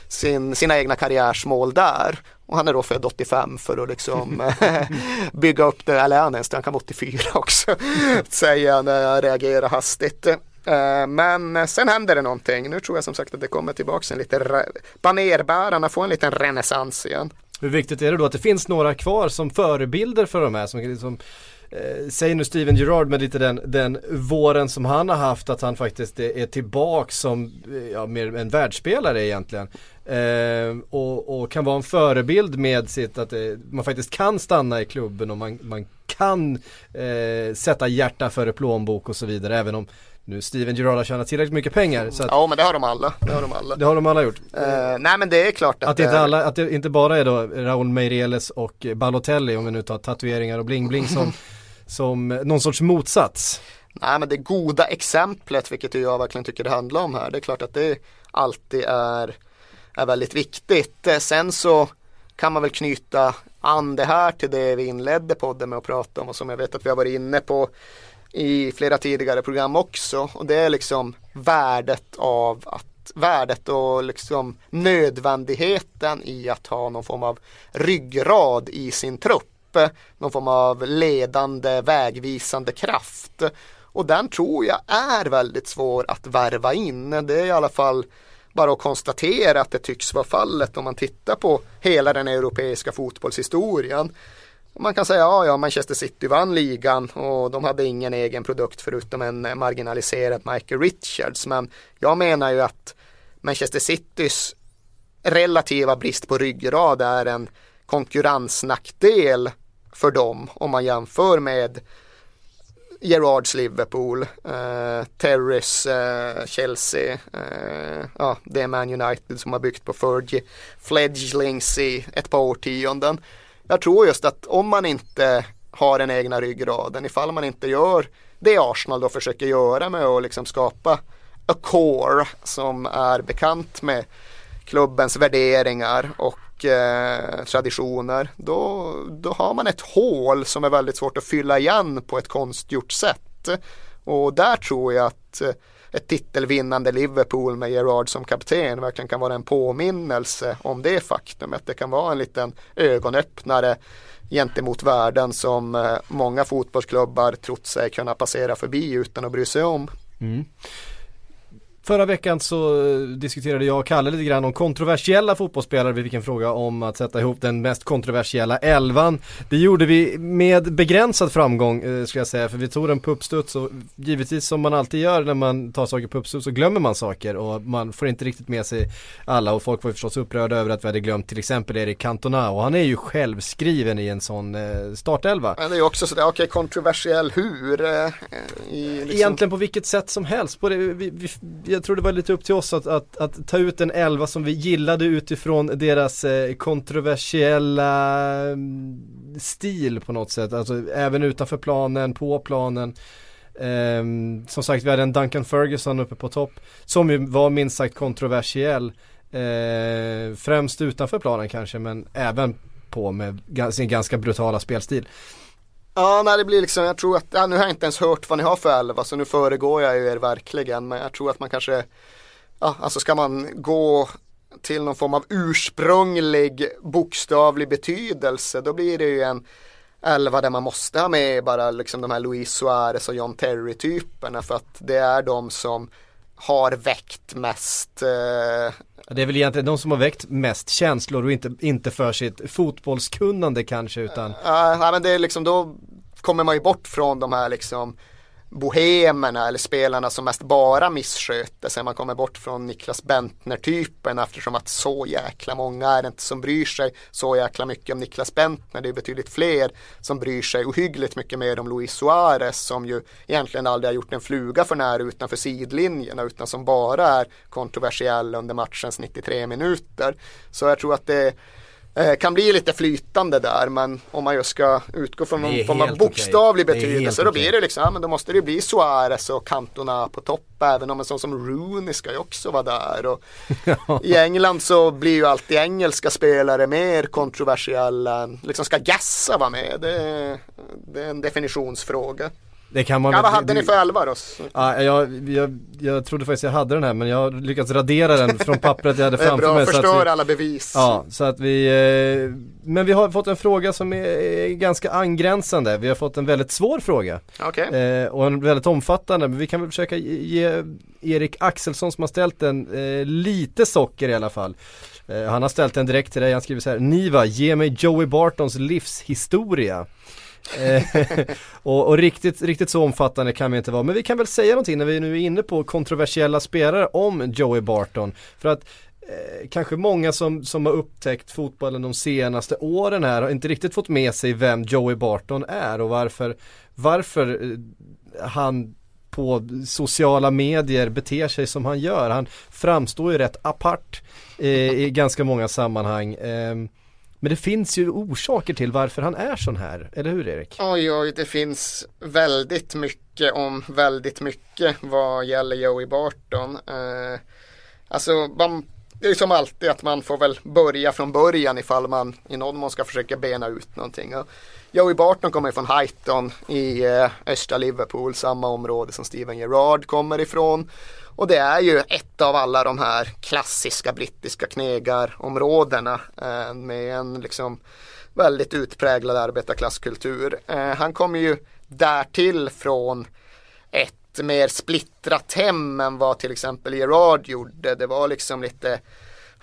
sin, sina egna karriärsmål där. Och han är då född 85 för att liksom bygga upp det, eller han ens han kan vara 84 också, säger jag när jag reagerar hastigt. Eh, men sen händer det någonting. Nu tror jag som sagt att det kommer tillbaka en lite banerbärarna får en liten renässans igen. Hur viktigt är det då att det finns några kvar som förebilder för de här som, liksom eh, Säg nu Steven Gerrard med lite den, den våren som han har haft att han faktiskt är, är tillbaks som ja, mer en världsspelare egentligen. Eh, och, och, kan vara en förebild med sitt att det, man faktiskt kan stanna i klubben och man, man kan eh, sätta hjärta före plånbok och så vidare även om nu Steven Gerrard har tjänat tillräckligt mycket pengar. Så att, Ja men det har de alla. Det har de alla. Det har de alla gjort. Eh, nej men det är klart att, Att det, inte alla, att det inte bara är då Raúl Meireles och Balotelli om vi nu tar tatueringar och bling-bling som, som någon sorts motsats. Nej men det goda exemplet, vilket jag verkligen tycker det handlar om här, det är klart att det alltid är, är väldigt viktigt. Eh, sen så kan man väl knyta an det här till det vi inledde podden med att prata om och som jag vet att vi har varit inne på i flera tidigare program också. Och det är liksom värdet av att värdet och liksom nödvändigheten i att ha någon form av ryggrad i sin trupp. Eh, någon form av ledande, vägvisande kraft. Och den tror jag är väldigt svår att värva in. Det är i alla fall bara att konstatera att det tycks vara fallet om man tittar på hela den europeiska fotbollshistorien. Man kan säga ja, ja, Manchester City vann ligan och de hade ingen egen produkt förutom en marginaliserad Michael Richards. Men jag menar ju att Manchester Citys relativa brist på ryggrad är en konkurrensnackdel för dem om man jämför med Gerards Liverpool, eh, Terrys eh, Chelsea, eh, ja, det är Man United som har byggt på Fergie fledglings i ett par årtionden. Jag tror just att om man inte har den egna ryggraden, ifall man inte gör det Arsenal då försöker göra med att liksom skapa a core som är bekant med klubbens värderingar och eh, traditioner då, då har man ett hål som är väldigt svårt att fylla igen på ett konstgjort sätt. Och där tror jag att eh, ett titelvinnande Liverpool med Gerard som kapten verkligen kan vara en påminnelse om det faktumet. Det kan vara en liten ögonöppnare gentemot världen som eh, många fotbollsklubbar trott sig kunna passera förbi utan att bry sig om. Mm. Förra veckan så eh, diskuterade jag och Kalle lite grann om kontroversiella fotbollsspelare. Vi fick en fråga om att sätta ihop den mest kontroversiella elvan. Det gjorde vi med begränsad framgång eh, ska jag säga för vi tog den på uppstuds och givetvis som man alltid gör när man tar saker på uppstuds så glömmer man saker och man får inte riktigt med sig alla och folk var ju förstås upprörda över att vi hade glömt till exempel Erik Cantona och han är ju självskriven i en sån eh, startelva. Men det är ju också sådär, okej kontroversiell hur? I liksom... Egentligen på vilket sätt som helst. Både, vi, vi, jag tror det var lite upp till oss att, att, att, ta ut en elva som vi gillade utifrån deras eh, kontroversiella mm, stil på något sätt. Alltså även utanför planen, på planen. Um, som sagt vi hade en Duncan Ferguson uppe på topp som ju var minst sagt kontroversiell. Uh, främst utanför planen kanske men även på med sin ganska brutala spelstil. Ja, nej det blir liksom, jag tror att, ja, nu har jag inte ens hört vad ni har för elva så nu föregår jag ju er verkligen men jag tror att man kanske, ja alltså ska man gå till någon form av ursprunglig bokstavlig betydelse då blir det ju en elva där man måste ha med bara liksom de här Luis Suarez och John Terry typerna för att det är de som har väckt mest eh, det är väl egentligen de som har väckt mest känslor och inte, inte för sitt fotbollskunnande kanske utan Ja, uh, men det är liksom då kommer man ju bort från de här liksom bohemerna eller spelarna som mest bara missköter sig. Man kommer bort från Niklas Bentner-typen eftersom att så jäkla många är det inte som bryr sig så jäkla mycket om Niklas Bentner. Det är betydligt fler som bryr sig ohyggligt mycket mer om Luis Suarez som ju egentligen aldrig har gjort en fluga för nära utanför sidlinjerna utan som bara är kontroversiell under matchens 93 minuter. Så jag tror att det kan bli lite flytande där men om man just ska utgå från någon form av bokstavlig okay. betydelse då blir det liksom, ja, men då måste det bli Suarez och Cantona på topp även om en sån som Rooney ska ju också vara där och i England så blir ju alltid engelska spelare mer kontroversiella, liksom ska Gassa vara med, det, det är en definitionsfråga. Det kan man ja, vad hade ni för elva då? Ja, jag, jag, jag trodde faktiskt jag hade den här men jag har lyckats radera den från pappret jag hade framför det är bra, mig. förstör vi, alla bevis. Ja, så att vi, eh, men vi har fått en fråga som är, ganska angränsande. Vi har fått en väldigt svår fråga. Okay. Eh, och en väldigt omfattande, men vi kan väl försöka ge Erik Axelsson som har ställt den eh, lite socker i alla fall. Han har ställt den direkt till dig, han skriver så här, Niva, ge mig Joey Bartons livshistoria. Eh, och, och, riktigt, riktigt så omfattande kan vi inte vara. Men vi kan väl säga någonting när vi nu är inne på kontroversiella spelare om Joey Barton. För att eh, kanske många som, som har upptäckt fotbollen de senaste åren här har inte riktigt fått med sig vem Joey Barton är och varför, varför eh, han på sociala medier beter sig som han gör. Han framstår ju rätt apart eh, i ganska många sammanhang. Eh, men det finns ju orsaker till varför han är sån här, eller hur Erik? Oj, oj, det finns väldigt mycket om väldigt mycket vad gäller Joey Barton. Eh, alltså, man, det är som alltid att man får väl börja från början ifall man i någon mån ska försöka bena ut någonting. Och Joey Barton kommer från Highton i eh, östra Liverpool, samma område som Steven Gerrard kommer ifrån. Och det är ju ett av alla de här klassiska brittiska knegarområdena eh, med en liksom väldigt utpräglad arbetarklasskultur. Eh, han kommer ju därtill från ett mer splittrat hem än vad till exempel Gerard gjorde. Det var liksom lite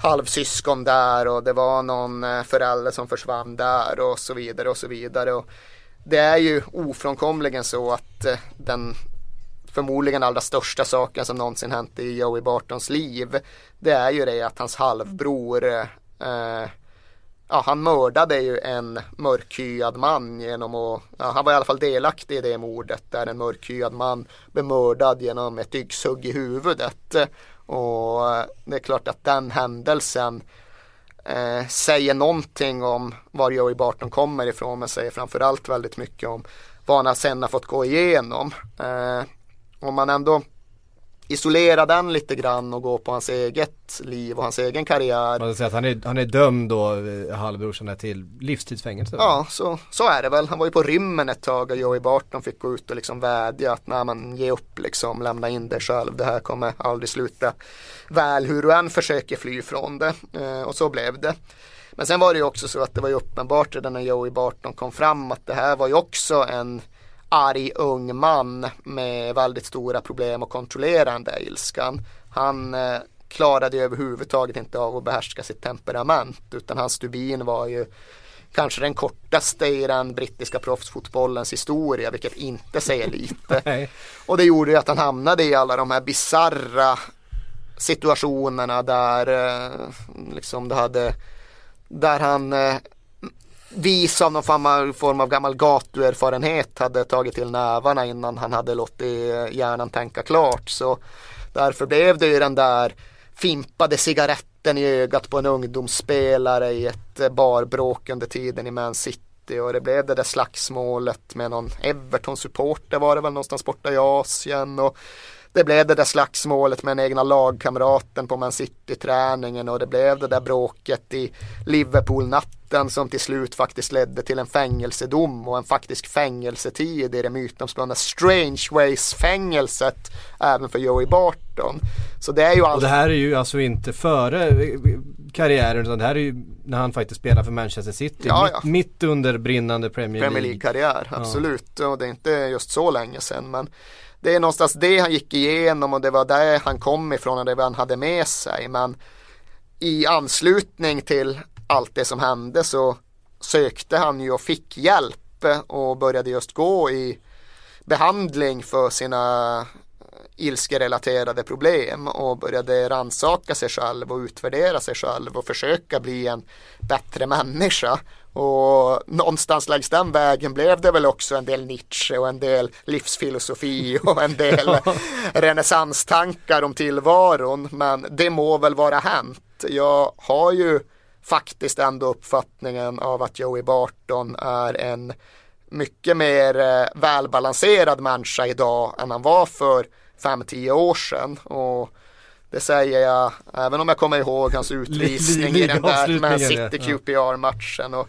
halvsyskon där och det var någon eh, förälder som försvann där och så vidare och så vidare. Och det är ju ofrånkomligen så att eh, den förmodligen allra största saken som någonsin hänt i Joey Bartons liv det är ju det att hans halvbror eh, ja, han mördade ju en mörkhyad man genom att, ja, han var i alla fall delaktig i det mordet där en mörkhyad man blev mördad genom ett yxhugg i huvudet. Och eh, det är klart att den händelsen eh, säger någonting om var Joey Barton kommer ifrån men säger framförallt väldigt mycket om vad han sen har fått gå igenom. Eh, om man ändå isolera den lite grann och gå på hans eget liv och hans egen karriär. Man säga att han är, han är dömd då, eh, halvbrorsan till livstidsfängelse. Ja, så, så är det väl. Han var ju på rymmen ett tag och Joey Barton fick gå ut och liksom vädja att nej men ge upp liksom, lämna in det själv. Det här kommer aldrig sluta väl hur du än försöker fly från det. Eh, och så blev det. Men sen var det ju också så att det var ju uppenbart redan när Joey Barton kom fram att det här var ju också en arg ung man med väldigt stora problem att kontrollera den där ilskan. Han eh, klarade överhuvudtaget inte av att behärska sitt temperament utan hans stubin var ju kanske den kortaste i den brittiska proffsfotbollens historia vilket inte säger lite. Och det gjorde ju att han hamnade i alla de här bizarra situationerna där eh, liksom det hade där han eh, vis av någon form av gammal gatuerfarenhet hade tagit till nävarna innan han hade låtit hjärnan tänka klart. Så därför blev det ju den där fimpade cigaretten i ögat på en ungdomsspelare i ett barbråk under tiden i Man City. Och det blev det där slagsmålet med någon Everton-supporter var det väl någonstans borta i Asien. Och det blev det där slagsmålet med den egna lagkamraten på Man City-träningen. Och det blev det där bråket i Liverpool-natten som till slut faktiskt ledde till en fängelsedom och en faktisk fängelsetid i det mytomspunna Strange Ways-fängelset även för Joey Barton. Så det är ju allt... Och det här är ju alltså inte före karriären utan det här är ju när han faktiskt spelar för Manchester City. Ja, ja. Mitt, mitt, under brinnande Premier League. Premier League-karriär, absolut. Ja. Och det är inte just så länge sedan men det är någonstans det han gick igenom och det var där han kom ifrån och det var han hade med sig. Men i anslutning till allt det som hände så sökte han ju och fick hjälp och började just gå i behandling för sina ilskerelaterade problem och började ransaka sig själv och utvärdera sig själv och försöka bli en bättre människa. Och någonstans längs den vägen blev det väl också en del Nietzsche och en del livsfilosofi och en del renässanstankar om tillvaron. Men det må väl vara hänt. Jag har ju faktiskt ändå uppfattningen av att Joey Barton är en mycket mer eh, välbalanserad människa idag än han var för 5-10 år sedan. Och det säger jag även om jag kommer ihåg hans utvisning i den där Man City QPR-matchen. Och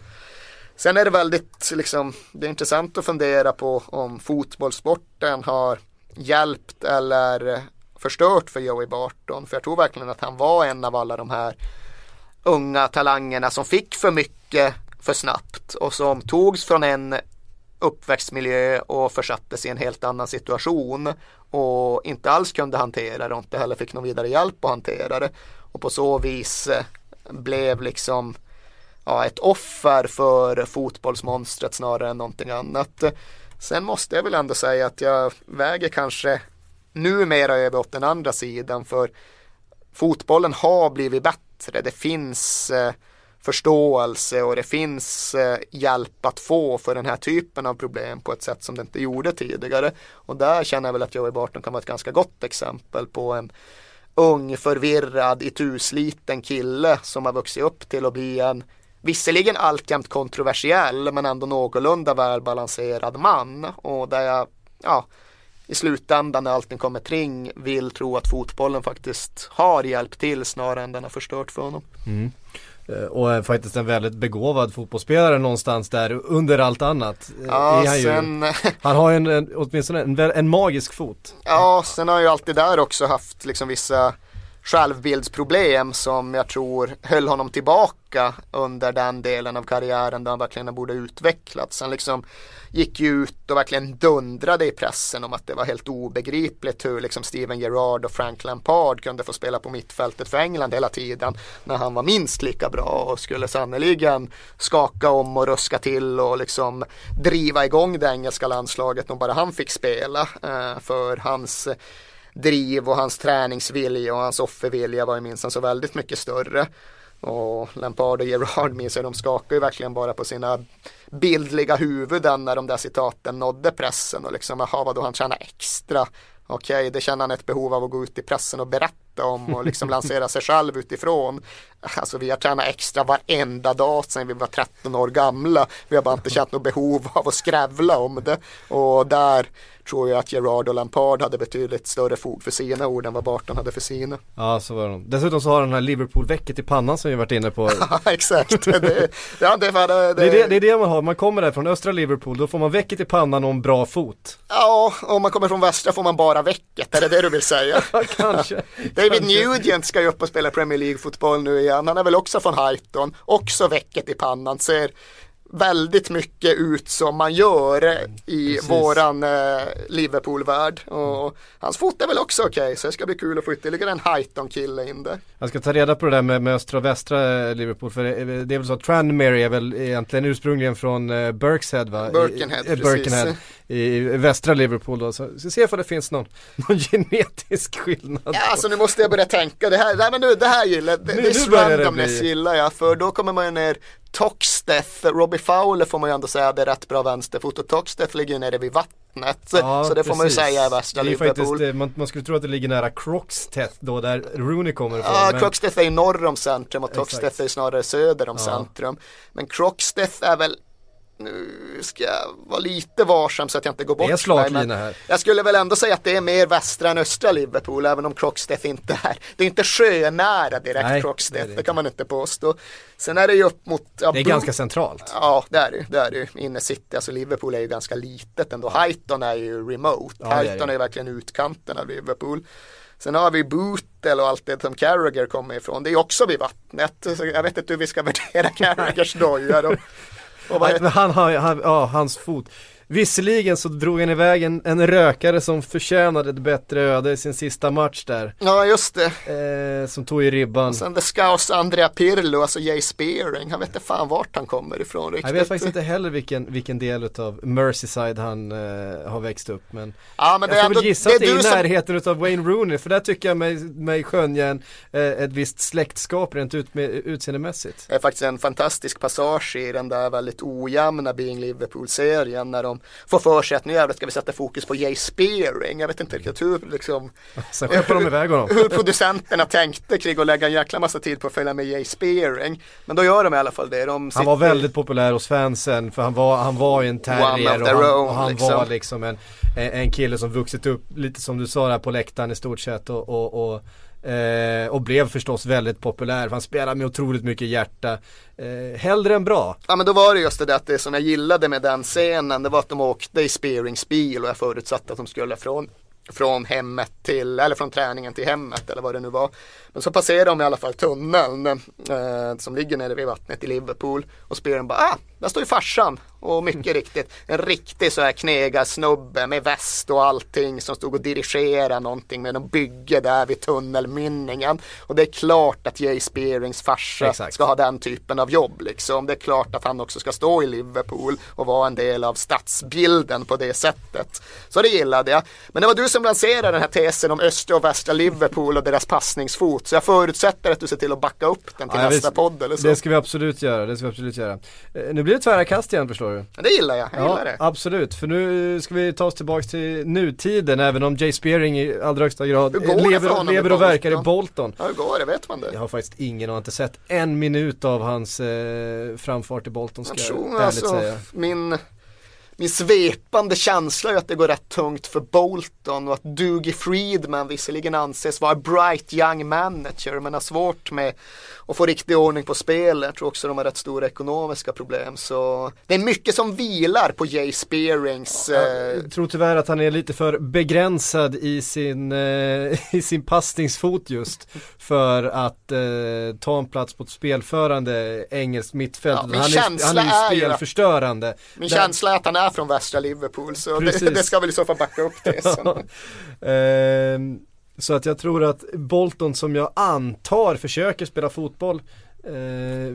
sen är det väldigt, liksom, det är intressant att fundera på om fotbollssporten har hjälpt eller förstört för Joey Barton. För jag tror verkligen att han var en av alla de här unga talangerna som fick för mycket för snabbt och som togs från en uppväxtmiljö och försattes i en helt annan situation och inte alls kunde hantera det och inte heller fick någon vidare hjälp att hantera det och på så vis eh, blev liksom ja, ett offer för fotbollsmonstret snarare än någonting annat. Sen måste jag väl ändå säga att jag väger kanske numera över åt den andra sidan för fotbollen har blivit bättre. Det finns eh, förståelse och det finns eh, hjälp att få för den här typen av problem på ett sätt som det inte gjorde tidigare. Och där känner jag väl att Joey Barton kan vara ett ganska gott exempel på en ung, förvirrad, itusliten kille som har vuxit upp till att bli en visserligen alltjämt kontroversiell men ändå någorlunda välbalanserad man. Och där jag, ja, i slutändan när allting kommer kring vill tro att fotbollen faktiskt har hjälpt till snarare än den har förstört för honom. Mm. Eh, och faktiskt en väldigt begåvad fotbollsspelare någonstans där under allt annat. Eh, ja, han, sen... han har en, en, åtminstone en, en magisk fot. Ja, sen har han ju alltid där också haft liksom vissa självbildsproblem som jag tror höll honom tillbaka under den delen av karriären där han verkligen borde utvecklats. Han liksom gick ju ut och verkligen dundrade i pressen om att det var helt obegripligt hur liksom Steven Gerrard och Frank Lampard kunde få spela på mittfältet för England hela tiden när han var minst lika bra och skulle sannoliken skaka om och ruska till och liksom driva igång det engelska landslaget om bara han fick spela eh, för hans driv och hans träningsvilja och hans offervilja var ju minst så väldigt mycket större. Och Lampard och Gerard minns jag, de skakade ju verkligen bara på sina bildliga huvuden när de där citaten nådde pressen och liksom, jaha vadå han tjänar extra. Okej, okay, det känner han ett behov av att gå ut i pressen och berätta om och liksom lansera sig själv utifrån. Alltså vi har tränat extra varenda dag sedan vi var 13 år gamla. Vi har bara inte känt något behov av att skrävla om det. Och där tror jag att Gerard och Lampard hade betydligt större fog för sina ord än vad Barton hade för sina. Ja, så var det. Dessutom så har den här Liverpool-väcket i pannan som vi varit inne på. Ja, exakt. Det, det, ja, det, det, det, det, är det, det är det man har, man kommer där från östra Liverpool, då får man väcket i pannan och en bra fot. Ja, om man kommer från västra får man bara väcket, är det det du vill säga? ja, kanske. David. Nugent ska ju upp och spela Premier League-fotboll nu igen, han är väl också från Highton, också väcket i pannan, ser väldigt mycket ut som man gör i Precis. våran eh, Liverpool-värld. Och hans fot är väl också okej okay, så det ska bli kul att få ytterligare en Highton-kille in där. Jag ska ta reda på det där med, med östra och västra eh, Liverpool för det, det är väl så att Tranmere är väl egentligen ursprungligen från eh, Birkshead va? Birkenhead, I, eh, Birkenhead i västra Liverpool då. Så ska se om det finns någon, någon genetisk skillnad. Ja, alltså nu måste jag börja tänka. Det här, nej, men nu, det här gillar det är randomness gillar jag. För då kommer man ner Toxteth, Robbie Fowler får man ju ändå säga det är rätt bra vänsterfot och Toxteth ligger ju nere vid vattnet. Ja, så det får man ju säga är västra Liverpool. Faktiskt, eh, man, man, skulle tro att det ligger nära Croxteth då där Rooney kommer ifrån. Ja, men... Croxteth är ju norr om centrum och Toxteth är ju snarare söder om ja. centrum. Men Croxteth är väl nu ska jag vara lite varsam så att jag inte går bort det är slaglina här. Jag skulle väl ändå säga att det är mer västra än östra Liverpool även om Croxteth inte är. Det är inte sjönära direkt Nej, Croxteth, det, det, kan man inte påstå. Sen är det ju upp mot... Ja, det är ganska centralt. Ja, det är det det är det Inne city, alltså Liverpool är ju ganska litet ändå. Highton är ju remote. Ja, Highton är, är ju verkligen utkanten av Liverpool. Sen har vi Bootel och allt det som Carragher kommer ifrån. Det är också vid vattnet. Så jag vet inte hur vi ska värdera Carraghers doja han har, han, ja, hans fot. Visserligen så drog han iväg en, en rökare som förtjänade ett bättre öde i sin sista match där. Ja just det. Eh, som tog i ribban. Och sen det Scouse Andrea Pirlo, alltså Jay Spearing. Han vet inte fan vart han kommer ifrån riktigt. Jag vet faktiskt inte heller vilken, vilken del av Merseyside han eh, har växt upp. Men, ja, men jag får väl gissa att det är i närheten som... av Wayne Rooney. För där tycker jag mig, mig skönja en, eh, ett visst släktskap rent ut med, utseendemässigt. Det är faktiskt en fantastisk passage i den där väldigt ojämna Being Liverpool-serien när de får för sig att nu jävlar ska vi sätta fokus på Jay Spearing. Jag vet inte riktigt hur liksom Sen de iväg honom. hur producenterna tänkte kring att lägga en jäkla massa tid på att följa med Jay Spearing. Men då gör de i alla fall det. De han var väldigt populär hos fansen för han var, han var ju en terrier och han, own, och han liksom. var liksom en, en kille som vuxit upp lite som du sa där på läktaren i stort sett och, och, och Eh, och blev förstås väldigt populär. Han spelade med otroligt mycket hjärta. Eh, hellre än bra. Ja men då var det just det där att det som jag gillade med den scenen det var att de åkte i Spearings bil och jag förutsatte att de skulle från från hemmet till, eller från träningen till hemmet eller vad det nu var. Men så passerade de i alla fall tunneln eh, som ligger nere vid vattnet i Liverpool och Spearen bara, ah, där står ju farsan och mycket riktigt en riktig så här knegarsnubbe med väst och allting som stod och dirigerade någonting med någon bygge där vid tunnelmynningen. Och det är klart att Jay Spearings farsa Exakt. ska ha den typen av jobb liksom. Det är klart att han också ska stå i Liverpool och vara en del av stadsbilden på det sättet. Så det gillade jag. Men det var du som lanserade den här tesen om östra och västra Liverpool och deras passningsfot. Så jag förutsätter att du ser till att backa upp den till Ja, nästa visst. podd eller så. Det ska vi absolut göra, det ska vi absolut göra. Eh, Nu blir det tvära kast igen förstår du. Det gillar jag, jag Ja, gillar det. absolut. För nu ska vi ta oss tillbaka till nutiden även om Jay Spearing i allra högsta grad lever, lever och verkar i Bolton? Ja, hur går det? Vet man det? Jag har faktiskt ingen och inte sett en minut av hans eh, framfart i Bolton ska Jag jag tror alltså, säga. min, min svepande känsla är att det går rätt tungt för Bolton och att Dougie Friedman visserligen anses vara bright young manager men har svårt med att få riktig ordning på spelet. Jag tror också de har rätt stora ekonomiska problem så det är mycket som vilar på Jay Spearings eh, Jag tror tyvärr att han är lite för begränsad i sin, eh, i sin passningsfot just för att eh, ta en plats på ett spelförande engelskt mittfält. Ja, han, är, han är ju spelförstörande. Min Där- känsla är att han är från västra Liverpool så det, det ska väl i så fall backa upp tesen. Ehm, så att jag tror att Bolton som jag antar försöker spela fotboll eh,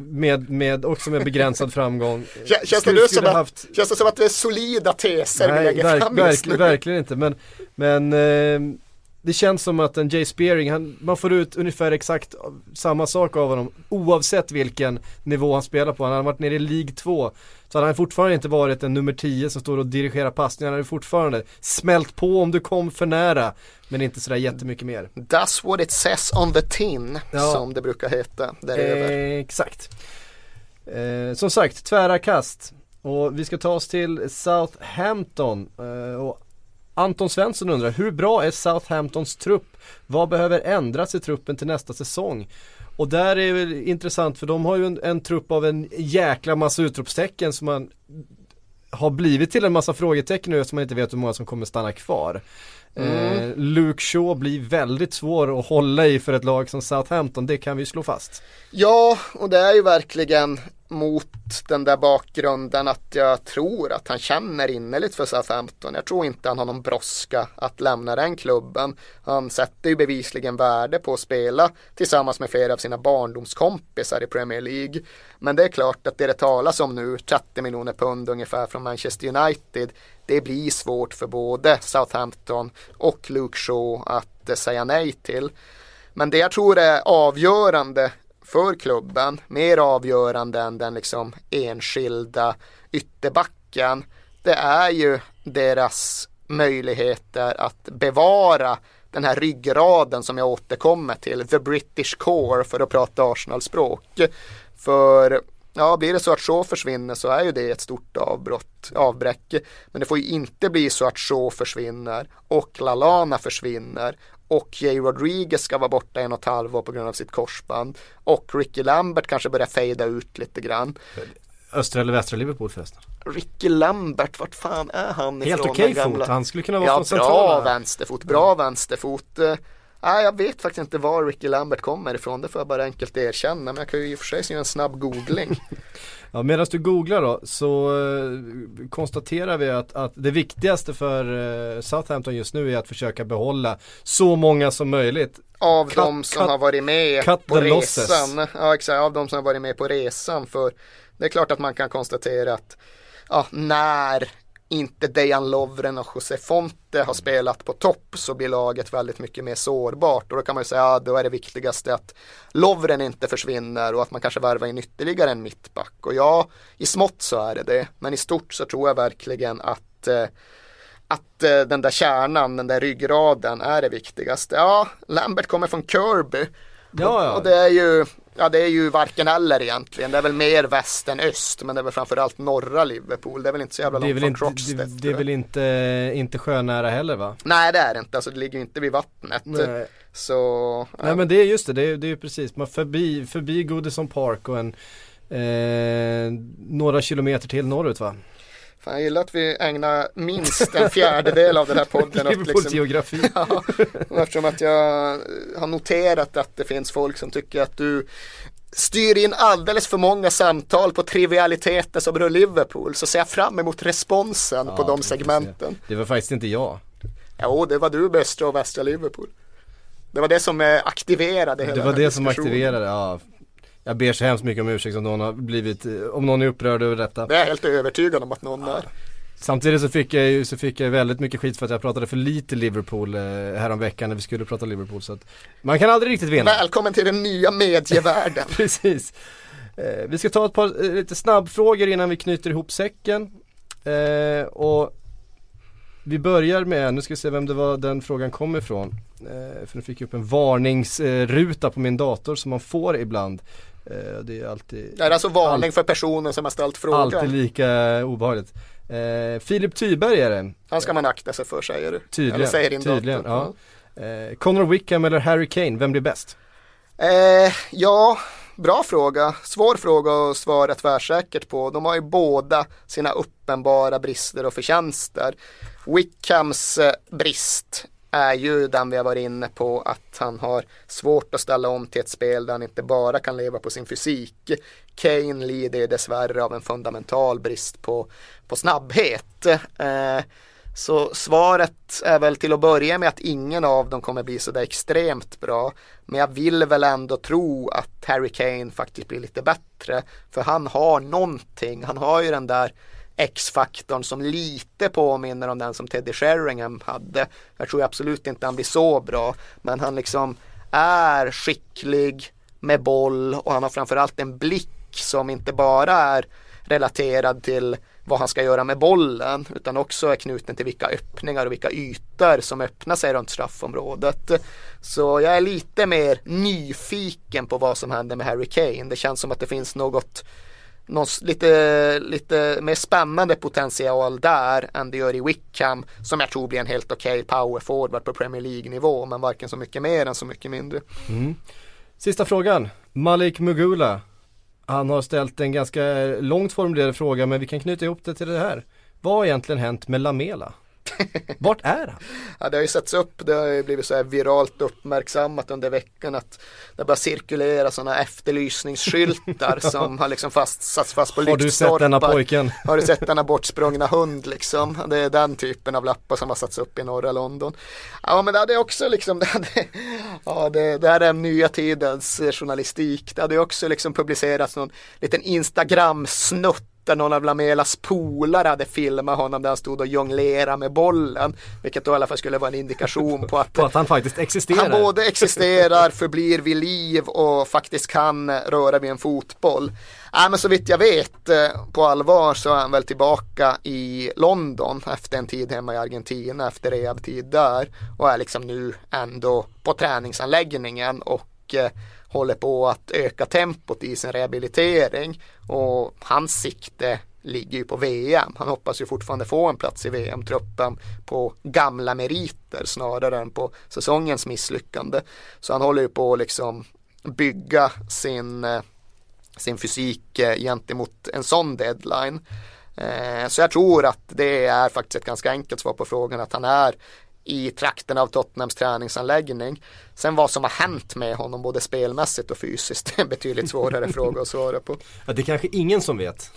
med, med också med begränsad framgång. Kän- Känns det, nu som att, haft- känns det som att det är solida teser vi Nej, lägger verk, fram verk, just nu? verkligen inte men, men ehm, det känns som att en Jay Spearing, han, man får ut ungefär exakt samma sak av honom oavsett vilken nivå han spelar på. Han har varit nere i League 2 så hade han fortfarande inte varit en nummer 10 som står och dirigerar passningar. Han hade fortfarande smält på om du kom för nära men inte sådär jättemycket mer. That's what it says on the tin Ja. som det brukar heta där över. Eh, exakt. Eh, som sagt, tvära kast. Och vi ska ta oss till Southampton. Eh, och Anton Svensson undrar, hur bra är Southamptons trupp? Vad behöver ändras i truppen till nästa säsong? Och där är det intressant för de har ju en, en trupp av en jäkla massa utropstecken som man har blivit till en massa frågetecken nu som man inte vet hur många som kommer stanna kvar. Eh, Luke Shaw blir väldigt svår att hålla i för ett lag som Southampton, det kan vi slå fast. Ja, och det är ju verkligen mot den där bakgrunden att jag tror att han känner innerligt för Southampton. Jag tror inte han har någon brådska att lämna den klubben. Han sätter ju bevisligen värde på att spela tillsammans med flera av sina barndomskompisar i Premier League. Men det är klart att det det talas om nu, 30 miljoner pund ungefär från Manchester United, det blir svårt för både Southampton och Luke Shaw att eh, säga nej till. Men det jag tror är avgörande för klubben, mer avgörande än den liksom enskilda ytterbacken, det är ju deras möjligheter att bevara den här ryggraden som jag återkommer till, the British core för att prata Arsenal-språk. För ja, blir det så att Shaw försvinner så är ju det ett stort avbrott, avbräck. Men det får ju inte bli så att Shaw försvinner och Lalana försvinner och Jay Rodriguez ska vara borta en och ett halvår på grund av sitt korsband och Ricky Lambert kanske börjar fejda ut lite grann. Östra eller västra Liverpool förresten? Ricky Lambert, vart fan är han Helt ifrån? okej den fot, han skulle kunna vara Ja, från bra centrala. vänsterfot, bra vänsterfot. Nej, jag vet faktiskt inte var Ricky Lambert kommer ifrån, det får jag bara enkelt erkänna. Men jag kan ju i och för sig göra en snabb googling. Ja, Medan du googlar då så eh, konstaterar vi att, att det viktigaste för eh, Southampton just nu är att försöka behålla så många som möjligt. Av Cut- de som cut- har varit med på the losses. resan. Ja, exakt, av de som har varit med på resan. För det är klart att man kan konstatera att ja, när inte Dejan Lovren och José Fonte har spelat på topp så blir laget väldigt mycket mer sårbart och då kan man ju säga att ja, då är det viktigaste att Lovren inte försvinner och att man kanske värvar in ytterligare en mittback och ja, i smått så är det det men i stort så tror jag verkligen att eh, att eh, den där kärnan, den där ryggraden är det viktigaste. Ja, Lambert kommer från Kirby. Ja, ja. Och det är ju, ja det är ju varken eller egentligen. Det är väl mer väst än öst, men det är väl framförallt norra Liverpool. Det är väl inte så jävla långt från inte, Croxteth. det, det är väl inte, inte sjönära heller va? Nej det är det inte, alltså det ligger ju inte vid vattnet. Nej. Så, ja. Nej men det är just det, det är, det är precis, man förbi, förbi Goodison Park och en eh, några kilometer till norrut va? Fan, jag gillar att vi ägnar minst en fjärdedel av den här podden åt liksom, geografi. Ja, eftersom att jag har noterat att det finns folk som tycker att du styr in alldeles för många samtal på trivialiteter som rör Liverpool så ser jag fram emot responsen Ja, på de segmenten. Det var faktiskt inte jag. Jo, det var du bästa och västra Liverpool. Det var det som eh, aktiverade hela Det var det som aktiverade, ja. Jag ber så hemskt mycket om ursäkt om någon har blivit, om någon är upprörd över detta. Det är jag helt övertygad om att någon är. Samtidigt så fick jag ju så fick jag väldigt mycket skit för att jag pratade för lite Liverpool eh, häromveckan när vi skulle prata Liverpool så att man kan aldrig riktigt vinna. Välkommen till den nya medievärlden. Precis. Eh, vi ska ta ett par eh, lite snabbfrågor innan vi knyter ihop säcken. Eh, och vi börjar med, nu ska vi se vem det var den frågan kom ifrån. Eh, för nu fick jag upp en varningsruta på min dator som man får ibland. Eh, det är alltid, Det är alltså varning för personen som har ställt frågan. alltid lika obehagligt. Eh, Filip Tyberg är det. Han ska man akta sig för säger du. Tydligen, Eller säger din tydligen, ja. Eh, Conor Wickham eller Harry Kane, vem blir bäst? Eh, ja, bra fråga. Svår fråga att svara tvärsäkert på. De har ju båda sina uppenbara brister och förtjänster. Wickhams eh, brist är ju den vi har varit inne på att han har svårt att ställa om till ett spel där han inte bara kan leva på sin fysik. Kane lider ju dessvärre av en fundamental brist på, på snabbhet. Eh, så svaret är väl till att börja med att ingen av dem kommer bli sådär extremt bra. Men jag vill väl ändå tro att Harry Kane faktiskt blir lite bättre. För han har någonting. Han har ju den där X-faktorn som lite påminner om den som Teddy Sheringham hade. Jag tror absolut inte han blir så bra. Men han liksom är skicklig med boll och han har framförallt en blick som inte bara är relaterad till vad han ska göra med bollen utan också är knuten till vilka öppningar och vilka ytor som öppnar sig runt straffområdet. Så jag är lite mer nyfiken på vad som händer med Harry Kane. Det känns som att det finns något någon lite, lite mer spännande potential där än det gör i Wickham som jag tror blir en helt okej power forward på Premier League nivå men varken så mycket mer än så mycket mindre. Mm. Sista frågan, Malik Mugula. Han har ställt en ganska långt formulerad fråga men vi kan knyta ihop det till det här. Vad har egentligen hänt med Lamela? Vart är han? Ja, det har ju setts upp, det har ju blivit så här viralt uppmärksammat under veckan att det börjar cirkulera sådana efterlysningsskyltar som har liksom fast, satts fast på Har du sett denna lyktstolpar. pojken? Har du sett denna bortsprungna hund liksom? Det är den typen av lappar som har satts upp i norra London. Ja men det hade också liksom, det, hade, ja, det, det här är nya tidens journalistik. Det hade också liksom publicerats någon liten Instagram-snutt där någon av Lamelas polare hade filmat honom där han stod och jonglerade med bollen. Vilket då i alla fall skulle vara en indikation på att På att han faktiskt existerar? han både existerar, förblir vid liv och faktiskt kan röra vid en fotboll. Nej men så vitt jag vet eh, på allvar så är han väl tillbaka i London efter en tid hemma i Argentina efter rehabtid där och är liksom nu ändå på träningsanläggningen och mycket håller på att öka tempot i sin rehabilitering och hans sikte ligger ju på VM. Han hoppas ju fortfarande få en plats i VM-truppen på gamla meriter snarare än på säsongens misslyckande. Så han håller ju på att liksom bygga sin, eh, sin fysik eh, gentemot en sån deadline. Så jag tror att det är faktiskt ett ganska enkelt svar på frågan att han är i trakten av Tottenhams träningsanläggning. Sen vad som har hänt med honom både spelmässigt och fysiskt är en betydligt svårare fråga att svara på. Ja, det är kanske ingen som vet.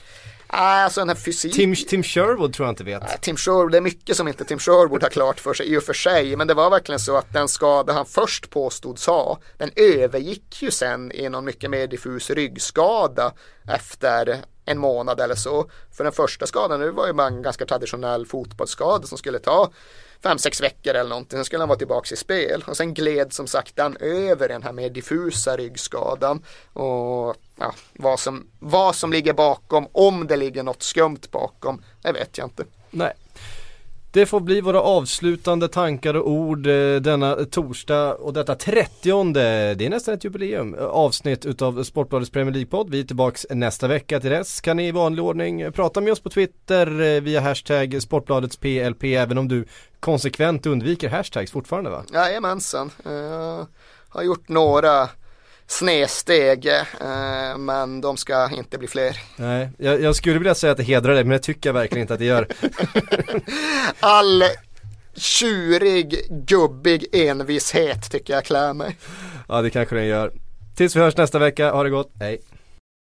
Alltså den här fysik. Tim, Tim Sherwood tror jag inte vet. Nej, Tim Sherwood, det är mycket som inte Tim Sherwood har klart för sig i och för sig. Men det var verkligen så att den skada han först påstods ha, den övergick ju sen i någon mycket mer diffus ryggskada efter en månad eller så. För den första skadan nu var ju bara en ganska traditionell fotbollsskada som skulle ta fem, sex veckor eller någonting. Sen skulle han vara tillbaka i spel. Och sen gled som sagt han över den här mer diffusa ryggskadan. Och ja, vad, som, vad som ligger bakom, om det ligger något skumt bakom, det vet jag inte. Nej. Det får bli våra avslutande tankar och ord eh, denna torsdag och detta 30 det är nästan ett jubileum, eh, avsnitt utav Sportbladets Premier League-podd. Vi är tillbaks nästa vecka till dess. Kan ni i vanlig ordning eh, prata med oss på Twitter via hashtag Sportbladets PLP även om du konsekvent undviker hashtags fortfarande va? Jajamensan. Jag har gjort några snedsteg eh, men de ska inte bli fler. Nej, jag, jag skulle vilja säga att det hedrar dig men det tycker jag verkligen inte att det gör. All tjurig, gubbig envishet tycker jag klär mig. Ja det kanske den gör. Tills vi hörs nästa vecka, ha det gott, hej!